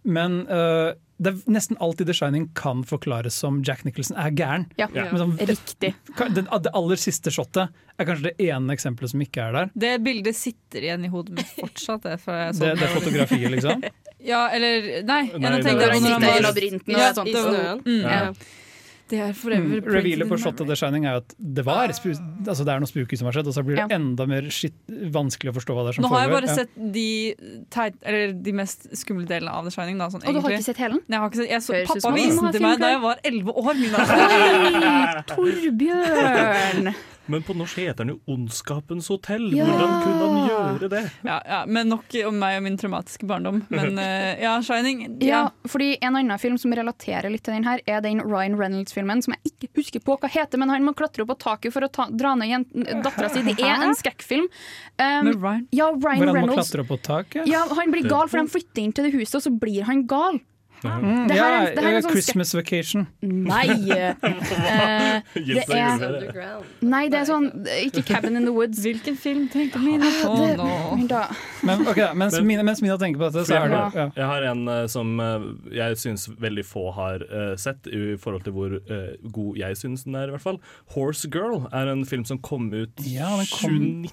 Men øh, det er nesten alltid The Shining kan forklares som Jack Nicholson er gæren. Ja, ja. sånn- riktig. Det, det aller siste shotet er kanskje det ene eksempelet som ikke er der. Det bildet sitter igjen i hodet mitt fortsatt. Det, for jeg Det, det er fotografiet, liksom? Ja, eller Nei. Nei, jeg det tenkte er det, når det, sitter i var- labyrinten og Ja, det er sånt. det var- I snøen. Det er forever Mm, Revealet på Shot of The Shining er jo at det var altså det er noe spooky som har skjedd, og så blir det Ja. enda mer shit, vanskelig å forstå hva det er som Nå har jeg bare Ja. sett de, teit, eller de mest skumle delene av The Shining. Da, sånn, Og du har ikke sett hele den? Jeg har ikke sett, jeg så, pappa viste den til meg da jeg var elleve år. Mina. Torbjørn! Men på norsk heter den jo Ondskapens hotell. Ja. Hvordan kunne han gjøre det? Ja, ja, men nok om meg og min traumatiske barndom. Men uh, ja, Shining Ja, fordi En annen film som relaterer litt til den her, er den Ryan Reynolds-filmen som jeg ikke husker på hva heter, men han må klatre opp på taket for å ta, dra ned dattera si. Det er en skrekkfilm. Um, Ryan? Ja, Ryan Hvor han må klatre opp på taket? Ja, Han blir gal, for de flytter inn til det huset, og så blir han gal. Mm, Det her ja, er- det her er sånn Christmas Vacation. Nei! Uh, det er Nei, det er sånn Ikke Cabin in the Woods. Hvilken film tenker Mina på nå? Men, okay, mens, Men- Mina, mens Mina tenker på dette, så er det ja. Jeg har en uh, som uh, jeg syns veldig få har sett, i forhold til hvor god jeg syns den er, i hvert fall. 'Horse Girl' er en film som kom ut Ja, den kom 2019.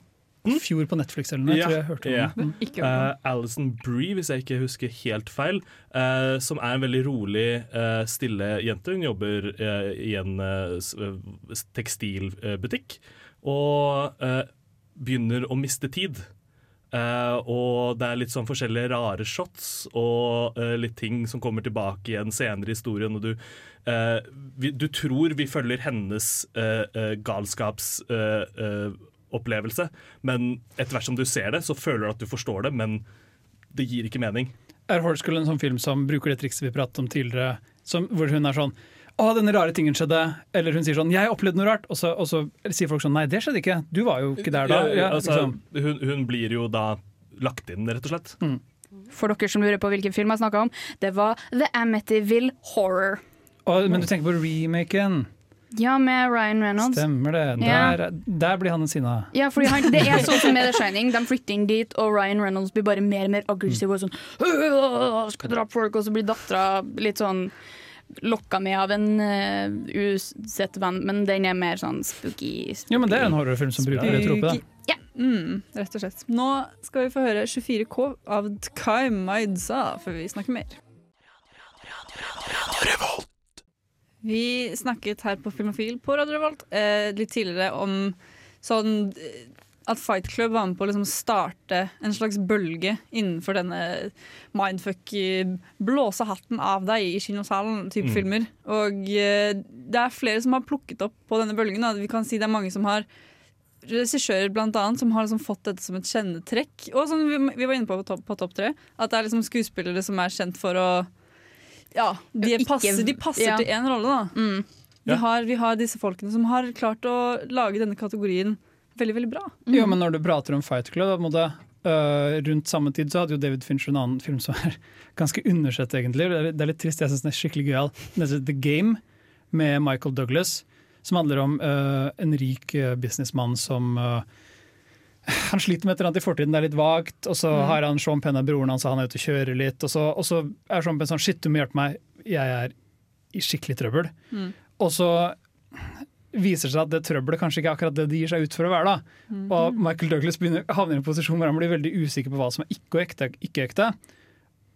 i fjor på Netflix eller noe. Jeg tror jeg hørte om ja. den. Eh, Alison Brie, hvis jeg ikke husker helt feil, uh, som er en veldig rolig, uh, stille jente. Hun jobber i en tekstilbutikk og eh, begynner å miste tid. Uh, og det er litt sånn forskjellige rare shots og uh, litt ting som kommer tilbake igjen senere i historien. Og du, uh, vi, du tror vi følger hennes uh, galskapsopplevelse, men etter hvert som du ser det, så føler du at du forstår det, men det gir ikke mening. Er Horse en sånn film som bruker det trikset vi pratet om tidligere, som, hvor hun er sånn 'Å, denne rare tingen skjedde', eller hun sier sånn 'Jeg opplevde noe rart', og så, og så sier folk sånn 'Nei, det skjedde ikke. Du var jo ikke der da'. Ja, Ja, altså, liksom. hun, hun blir jo da lagt inn, rett og slett. Mm. For dere som lurer på hvilken film jeg snakka om, det var The Amityville Horror. Og, men du tenker på remaken. Ja, med Ryan Reynolds. Stemmer det. Ja. Der, der blir han en sinna. Ja, fordi han, Det er sånn som med The Shining. De flytter inn dit, og Ryan Reynolds blir bare mer og mer aggressiv og sånn «Åh, Skal drape folk, og så blir dattera litt sånn lokka med av en uh, usett venn, men den er mer sånn spooky. spooky. Jo, men det er en horrorfilm som bruker det tropet. da. Ja. Mm, rett og slett. Nå skal vi få høre 24K av Tkai Maidza før vi snakker mer. Vi snakket her på Filmofil på Radio Revolt eh, litt tidligere om sånn eh, at Fight Club var med på å liksom starte en slags bølge innenfor denne mindfuck eh, blåse hatten av deg i kinosalen-type Mm. filmer. Og eh, det er flere som har plukket opp på denne bølgen. Da. Vi kan si det er mange som har regissører blant annet, som har liksom fått dette som et kjennetrekk. Og som vi, vi var inne på på topp, på topp tre, at det er liksom skuespillere som er kjent for å Ja, de, passer, de passer ja. til én rolle, da. Vi, Ja. har, vi har disse folkene som har klart å lage denne kategorien veldig, veldig bra. Jo, men når du prater om Fight Club, da, øh, rundt samme tid så hadde jo David Fincher en annen film som er ganske undersett, egentlig. Det er, det er litt trist, jeg syns den er skikkelig gøyal. Den heter The Game, med Michael Douglas, som handler om uh, en rik uh, businessmann som øh, han sliter med et eller annet i fortiden, det er litt vagt. Og så Mm. har han Sean Penn er broren hans, og han er ute og kjører litt. Og så, og så er Sean Penn sånn Shit, du må hjelpe meg, jeg er i skikkelig trøbbel. Mm. Og så viser seg at det trøbbelet kanskje ikke er akkurat det de gir seg ut for å være. da. Mm. Og Michael Douglas begynner, havner i en posisjon hvor han blir veldig usikker på hva som er ikke ekte. Ikke ekte.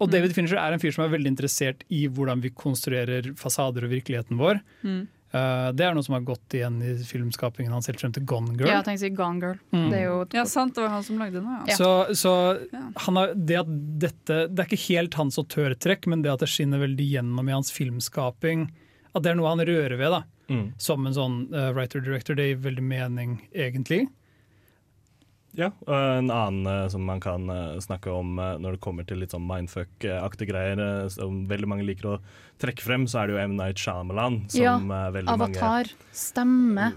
Og Mm. David Fincher er en fyr som er veldig interessert i hvordan vi konstruerer fasader og virkeligheten vår. Mm. Uh, det er noe som har gått igjen i filmskapingen hans helt frem til Gone Girl. Ja, si Gone Girl. Mm. Det er jo Ja, sant, det var han som lagde den. Ja. Så, så han har, det at dette Det er ikke helt hans autørtrekk, men det at det skinner veldig gjennom i hans filmskaping, at det er noe han rører ved. da Mm. Som en sånn uh, writer-director, det gir veldig mening, egentlig. Ja, og en annen eh, som man kan snakke om når det kommer til litt sånn mindfuck-aktige greier, som veldig mange liker å trekke frem, så er det jo M. Night Shyamalan. Som ja, eh, veldig Avatar. Stemme.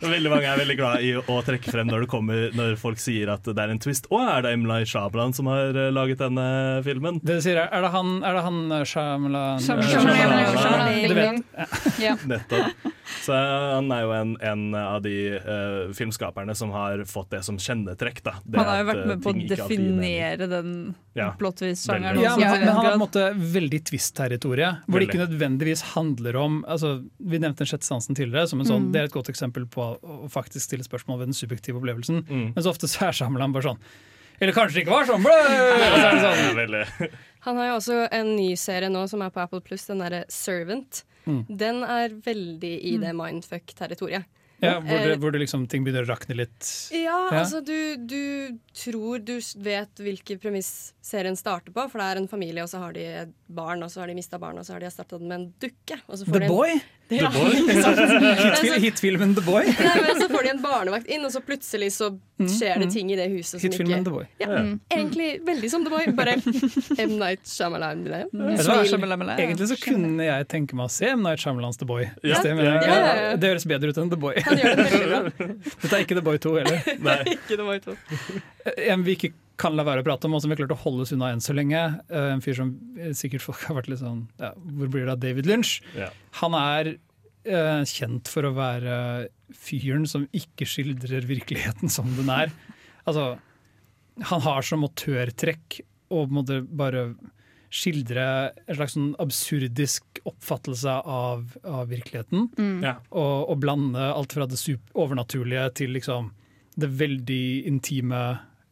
Veldig mange er veldig glad i å trekke frem når, det kommer, når folk sier at det er en twist. Å, er det M. Night Shyamalan som har eh, laget denne filmen? Det du sier, er, er det han, er det han uh, Shyamalan Shyamalan. Du vet. Ja. Nettopp. Så han er jo en, en av de uh, filmskaperne som har fått det som kjennetrekk. Da. Det Han har jo vært eh, med på å definere den Ja. plottvist-sjangeren. Ja, men, men han har på en måte veldig twist-territoriet, hvor det ikke nødvendigvis handler om altså, Vi nevnte den sjette sansen tidligere, som en sånn, Mm. det er et godt eksempel på å faktisk stille spørsmål ved den subjektive opplevelsen. Mm. Men så ofte så er Shyamalan bare sånn Eller kanskje det ikke var sånn! Blø! Sånn Han har jo også en ny serie nå som er på Apple Pluss, den derre Servant. Mm. Den er veldig i det mindfuck-territoriet. ja, hvor, det, Eh, hvor det liksom, ting begynner å rakne litt. Ja, altså du, du tror du vet hvilke premiss serien starter på, for det er en familie, og så har de et barn, og så har de mista barn, og så har de erstatta det med en dukke. Og så får The de en- Boy? Ja, The Boy? Hitfilmen Hitfilmen The Boy? Nei, men så får de en barnevakt inn, og så plutselig så skjer det mm. ting i det huset som Hitfilmen ikke The Boy. Ja, Ja. mm. Egentlig veldig som The Boy, bare M. Night Shyamalan. Hva? Smil. Egentlig så kunne jeg tenke meg å se M. Night Shyamalans The Boy. Ja. Det, Ja, ja, ja. det høres bedre ut enn The Boy. Han gjør det bra. Dette er ikke The Boy 2 heller. Ikke The Boy 2. En vi ikke kan la være å prate om, og som vi har klart å holde oss unna enn så lenge. eh, En fyr som eh, sikkert folk har vært litt sånn ja, Hvor blir det av David Lynch? Ja. Han er eh, kjent for å være fyren som ikke skildrer virkeligheten som den er. Altså, han har som autørtrekk å måtte bare skildre en slags sånn absurdisk oppfattelse av, av virkeligheten. Mm. Ja. Og, og blande alt fra det overnaturlige til liksom det veldig intime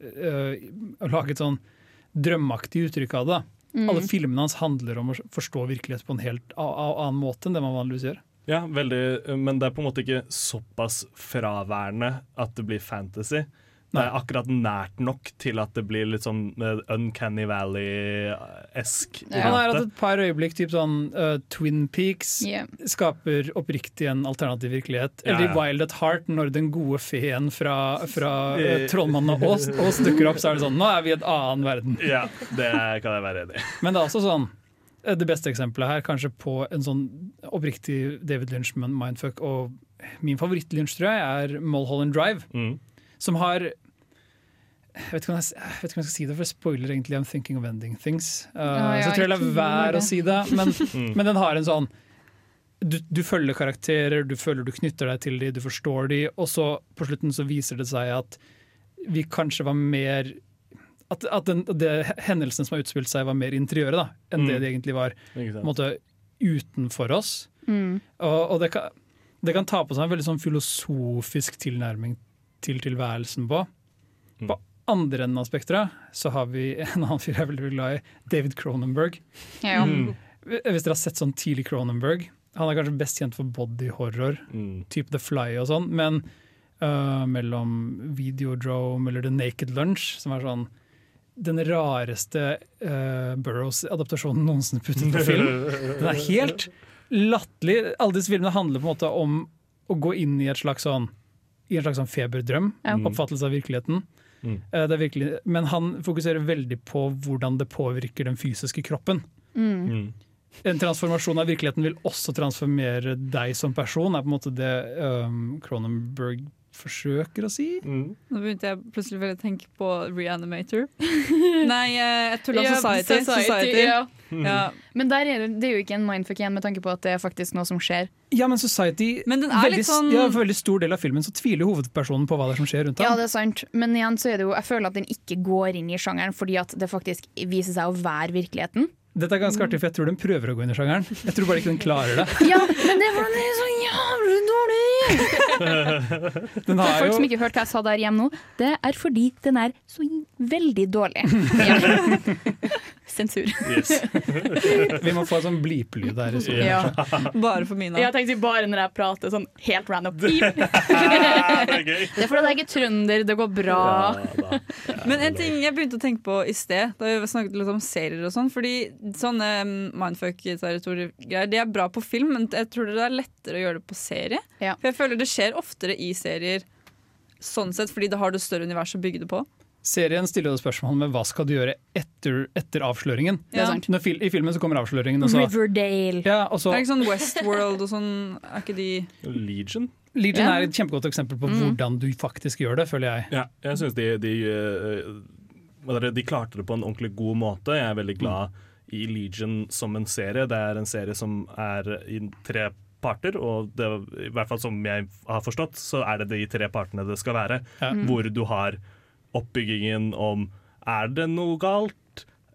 Å lage et sånn drømmeaktig uttrykk av det. Mm. Alle filmene hans handler om å forstå virkelighet på en helt annen måte enn det man vanligvis gjør. Ja, veldig, men det er på en måte ikke såpass fraværende at det blir fantasy. Er akkurat nært nok til at det blir litt sånn eh, Uncanny Valley-esk. Han har hatt et par øyeblikk, typ sånn uh, Twin Peaks Yeah. skaper oppriktig en alternativ virkelighet. Eller i ja. Wild at Heart, når den gode feen fra, fra uh, Trollmannen og Ås, Ås dukker opp, så er det sånn Nå er vi i et annen verden. Ja, det kan jeg være enig i. Men det er også sånn det beste eksempelet her, kanskje på en sånn oppriktig David Lynch-mindfuck, og min favoritt-Lynch, tror jeg, er Mulholland Drive. Som har jeg vet, ikke om jeg, jeg ikke om jeg skal si det, for det spoiler egentlig I'm thinking of ending things. Uh, Ja, ja, så jeg tror jeg lar være å si det, men, Mm. men den har en sånn du, du følger karakterer, du føler du knytter deg til dem, du forstår dem, og så på slutten så viser det seg at vi kanskje var mer At, at den, det, hendelsene som har utspilt seg, var mer interiøret da, enn Mm. det de egentlig var måte, utenfor oss. Mm. Og, og det, kan, det kan ta på seg en veldig sånn filosofisk tilnærming til tilværelsen på. På andre enden av spekteret så har vi en annen fyr jeg er veldig glad i, David Cronenberg. Ja. Mm. Hvis dere har sett sånn tidlig Cronenberg Han er kanskje best kjent for body horror, type The Fly og sånn, men uh, mellom Videodrome eller The Naked Lunch, som er sånn den rareste uh, Burrows-adaptasjonen noensinne puttet på film. Den er helt latterlig. Alle disse filmene handler på en måte om å gå inn i et slags sånn i en slags sånn feberdrøm, Ja. oppfattelse av virkeligheten. Mm. Eh, det er virkelig, men han fokuserer veldig på hvordan det påvirker den fysiske kroppen. Mm. En transformasjon av virkeligheten vil også transformere deg som person, er på en måte det um, Cronenberg forsøker å si. Nå begynte jeg plutselig veldig å tenke på Reanimator. Nei, eh, jeg tulla Ja, Society. Society. ja. Ja. Men der er det, det er jo ikke en mindfuck igjen, med tanke på at det er faktisk noe som skjer. Ja, men Society Men den er veldig, litt sånn ja, For veldig stor del av filmen så tviler hovedpersonen på hva det er som skjer rundt Ja, det er sant, men igjen så er det jo Jeg føler at den ikke går inn i sjangeren fordi at det faktisk viser seg å være virkeligheten. Dette er ganske artig, for jeg tror den prøver å gå inn i sjangeren. Jeg tror bare ikke den klarer det. Ja, men det var en er jævlig dårlig! Den For folk jo som ikke hørte hva jeg sa der hjemme nå, det er fordi den er så veldig dårlig. Sensur. Vi må få en sånn blipelyd der. Så. Ja. Bare for mine. Jeg tenkte bare når jeg prater sånn helt random. det er gøy. Det er fordi jeg er trønder, det går bra. Men en ting jeg begynte å tenke på i sted, da vi snakket litt om serier og sånn, fordi sånne mm, mindfuck-territorier de er bra på film, men jeg tror det er lettere å gjøre det på serie. For jeg føler det skjer oftere i serier sånn sett, fordi da har du større univers å bygge det på. Serien stiller jo spørsmål med hva skal du gjøre etter, etter avsløringen. Det er sant. Når fil, I filmen så kommer avsløringen. Og så, Riverdale. ja, og så, Det er ikke sånn Westworld og sånn, er ikke de Legion? Legion yeah. er et kjempegodt eksempel på Mm. hvordan du faktisk gjør det, føler jeg. Ja, jeg synes de, de, eh, det, de klarte det på en ordentlig god måte. Jeg er veldig glad i Legion som en serie. Det er en serie som er i tre parter, og det, i hvert fall som jeg har forstått, så er det de tre partene det skal være. Ja. Mm. Hvor du har oppbyggingen om er det noe galt?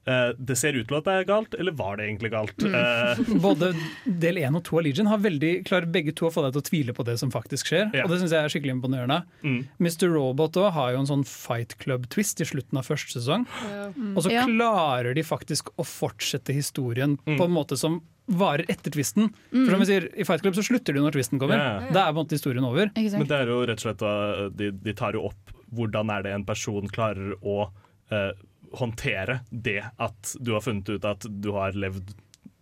Uh, det ser ut til at det er galt, eller var det egentlig galt? Uh, Både del én og to av Legion har veldig klarer begge to å få deg til å tvile på det som faktisk skjer. Yeah. Og det syns jeg er skikkelig imponerende. Mm. Mr. Robot også har jo en sånn Fight Club-twist i slutten av første sesong. Mm. Og så yeah. klarer de faktisk å fortsette historien Mm. på en måte som varer etter twisten. Mm. For som vi sier, I Fight Club så slutter de når twisten kommer. Da er på en måte historien over. Men det er jo rett og slett da, de, de tar jo opp hvordan er det en person klarer å eh, håndtere det at du har funnet ut at du har levd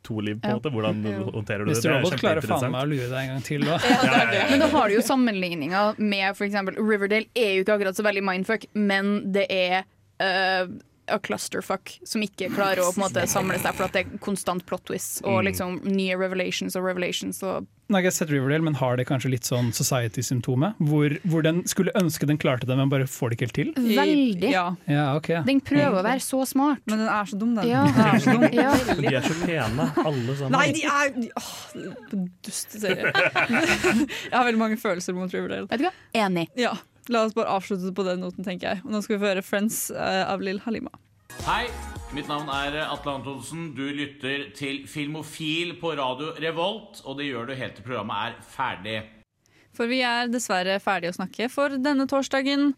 to liv, på en Ja. måte. Hvordan håndterer du det? Mr. Det er Robot klarer faen meg å lure deg en gang til. Da. Men da har du jo sammenligninger med eksempel Riverdale er jo ikke akkurat så veldig mindfuck, men det er uh, a clusterfuck som ikke klarer å på en måte samle seg for at det er konstant plot twists og Mm. liksom nye revelations og revelations og Nei, jeg har sett Riverdale, men har det kanskje litt sånn Society-symptomet? Hvor, hvor den skulle ønske den klarte det, men bare får det ikke helt til? Veldig. Ja. Ja, ok. Den prøver å være så smart. Men den er så dum, den. Ja. Den er så dum. Ja. De er så pene, alle sammen. Nei, de er åh, Dusteserie. jeg har veldig mange følelser mot Riverdale. Vet du hva? Enig. Ja, La oss bare avslutte på den noten, tenker jeg. Og nå skal vi få høre 'Friends' eh, av Lill Halima. Hei, mitt navn er Atle Antonsen. Du lytter til Filmofil på radio Revolt, og det gjør du helt til programmet er ferdig. For vi er dessverre ferdige å snakke for denne torsdagen.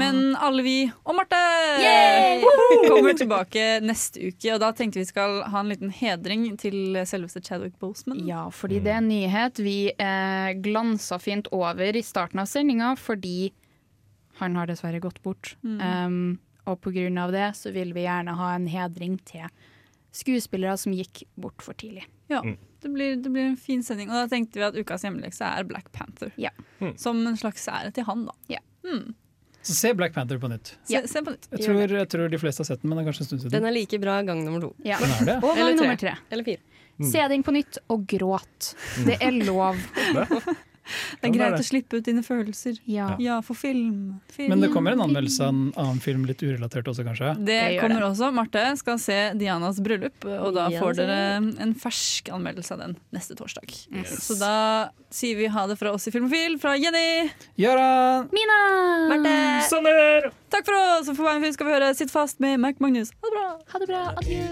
Men alle vi og Marte Yay! kommer tilbake neste uke. Og da tenkte vi skal ha en liten hedring til selveste Chadwick Boseman. Ja, fordi det er en nyhet vi eh, glansa fint over i starten av sendinga, fordi han har dessverre gått bort. Mm. Um, og av det så vil vi gjerne ha en hedring til skuespillere som gikk bort for tidlig. Ja, det blir, det blir en fin sending. Og da tenkte vi at ukas hjemmelekse er Black Panther. Ja. Som en slags ære til han, da. Ja. Mm. Så se Black Panther på nytt. Se, se på nytt. Jeg tror, jeg tror de fleste har sett den, men det er kanskje en stund siden. Den er like bra gang nummer to. Ja. Er? Gang Eller nummer tre. Eller fire. Se den på nytt og gråt. Det er lov. Det er greit å slippe ut dine følelser. Ja, for film. film. Men det kommer en anmeldelse av en annen film litt urelatert også, kanskje? Det, det kommer det. også. Marte skal se Dianas bryllup, og da Ja, får dere en fersk anmeldelse av den neste torsdag. Så da sier vi ha det fra oss i Filmofil, fra Jenny. Gjøran! Mina! Marte. Sander! Takk for oss! Og for film skal vi høre Sitt fast med Mac Magnus. Ha det bra! Ha det bra. Adjø.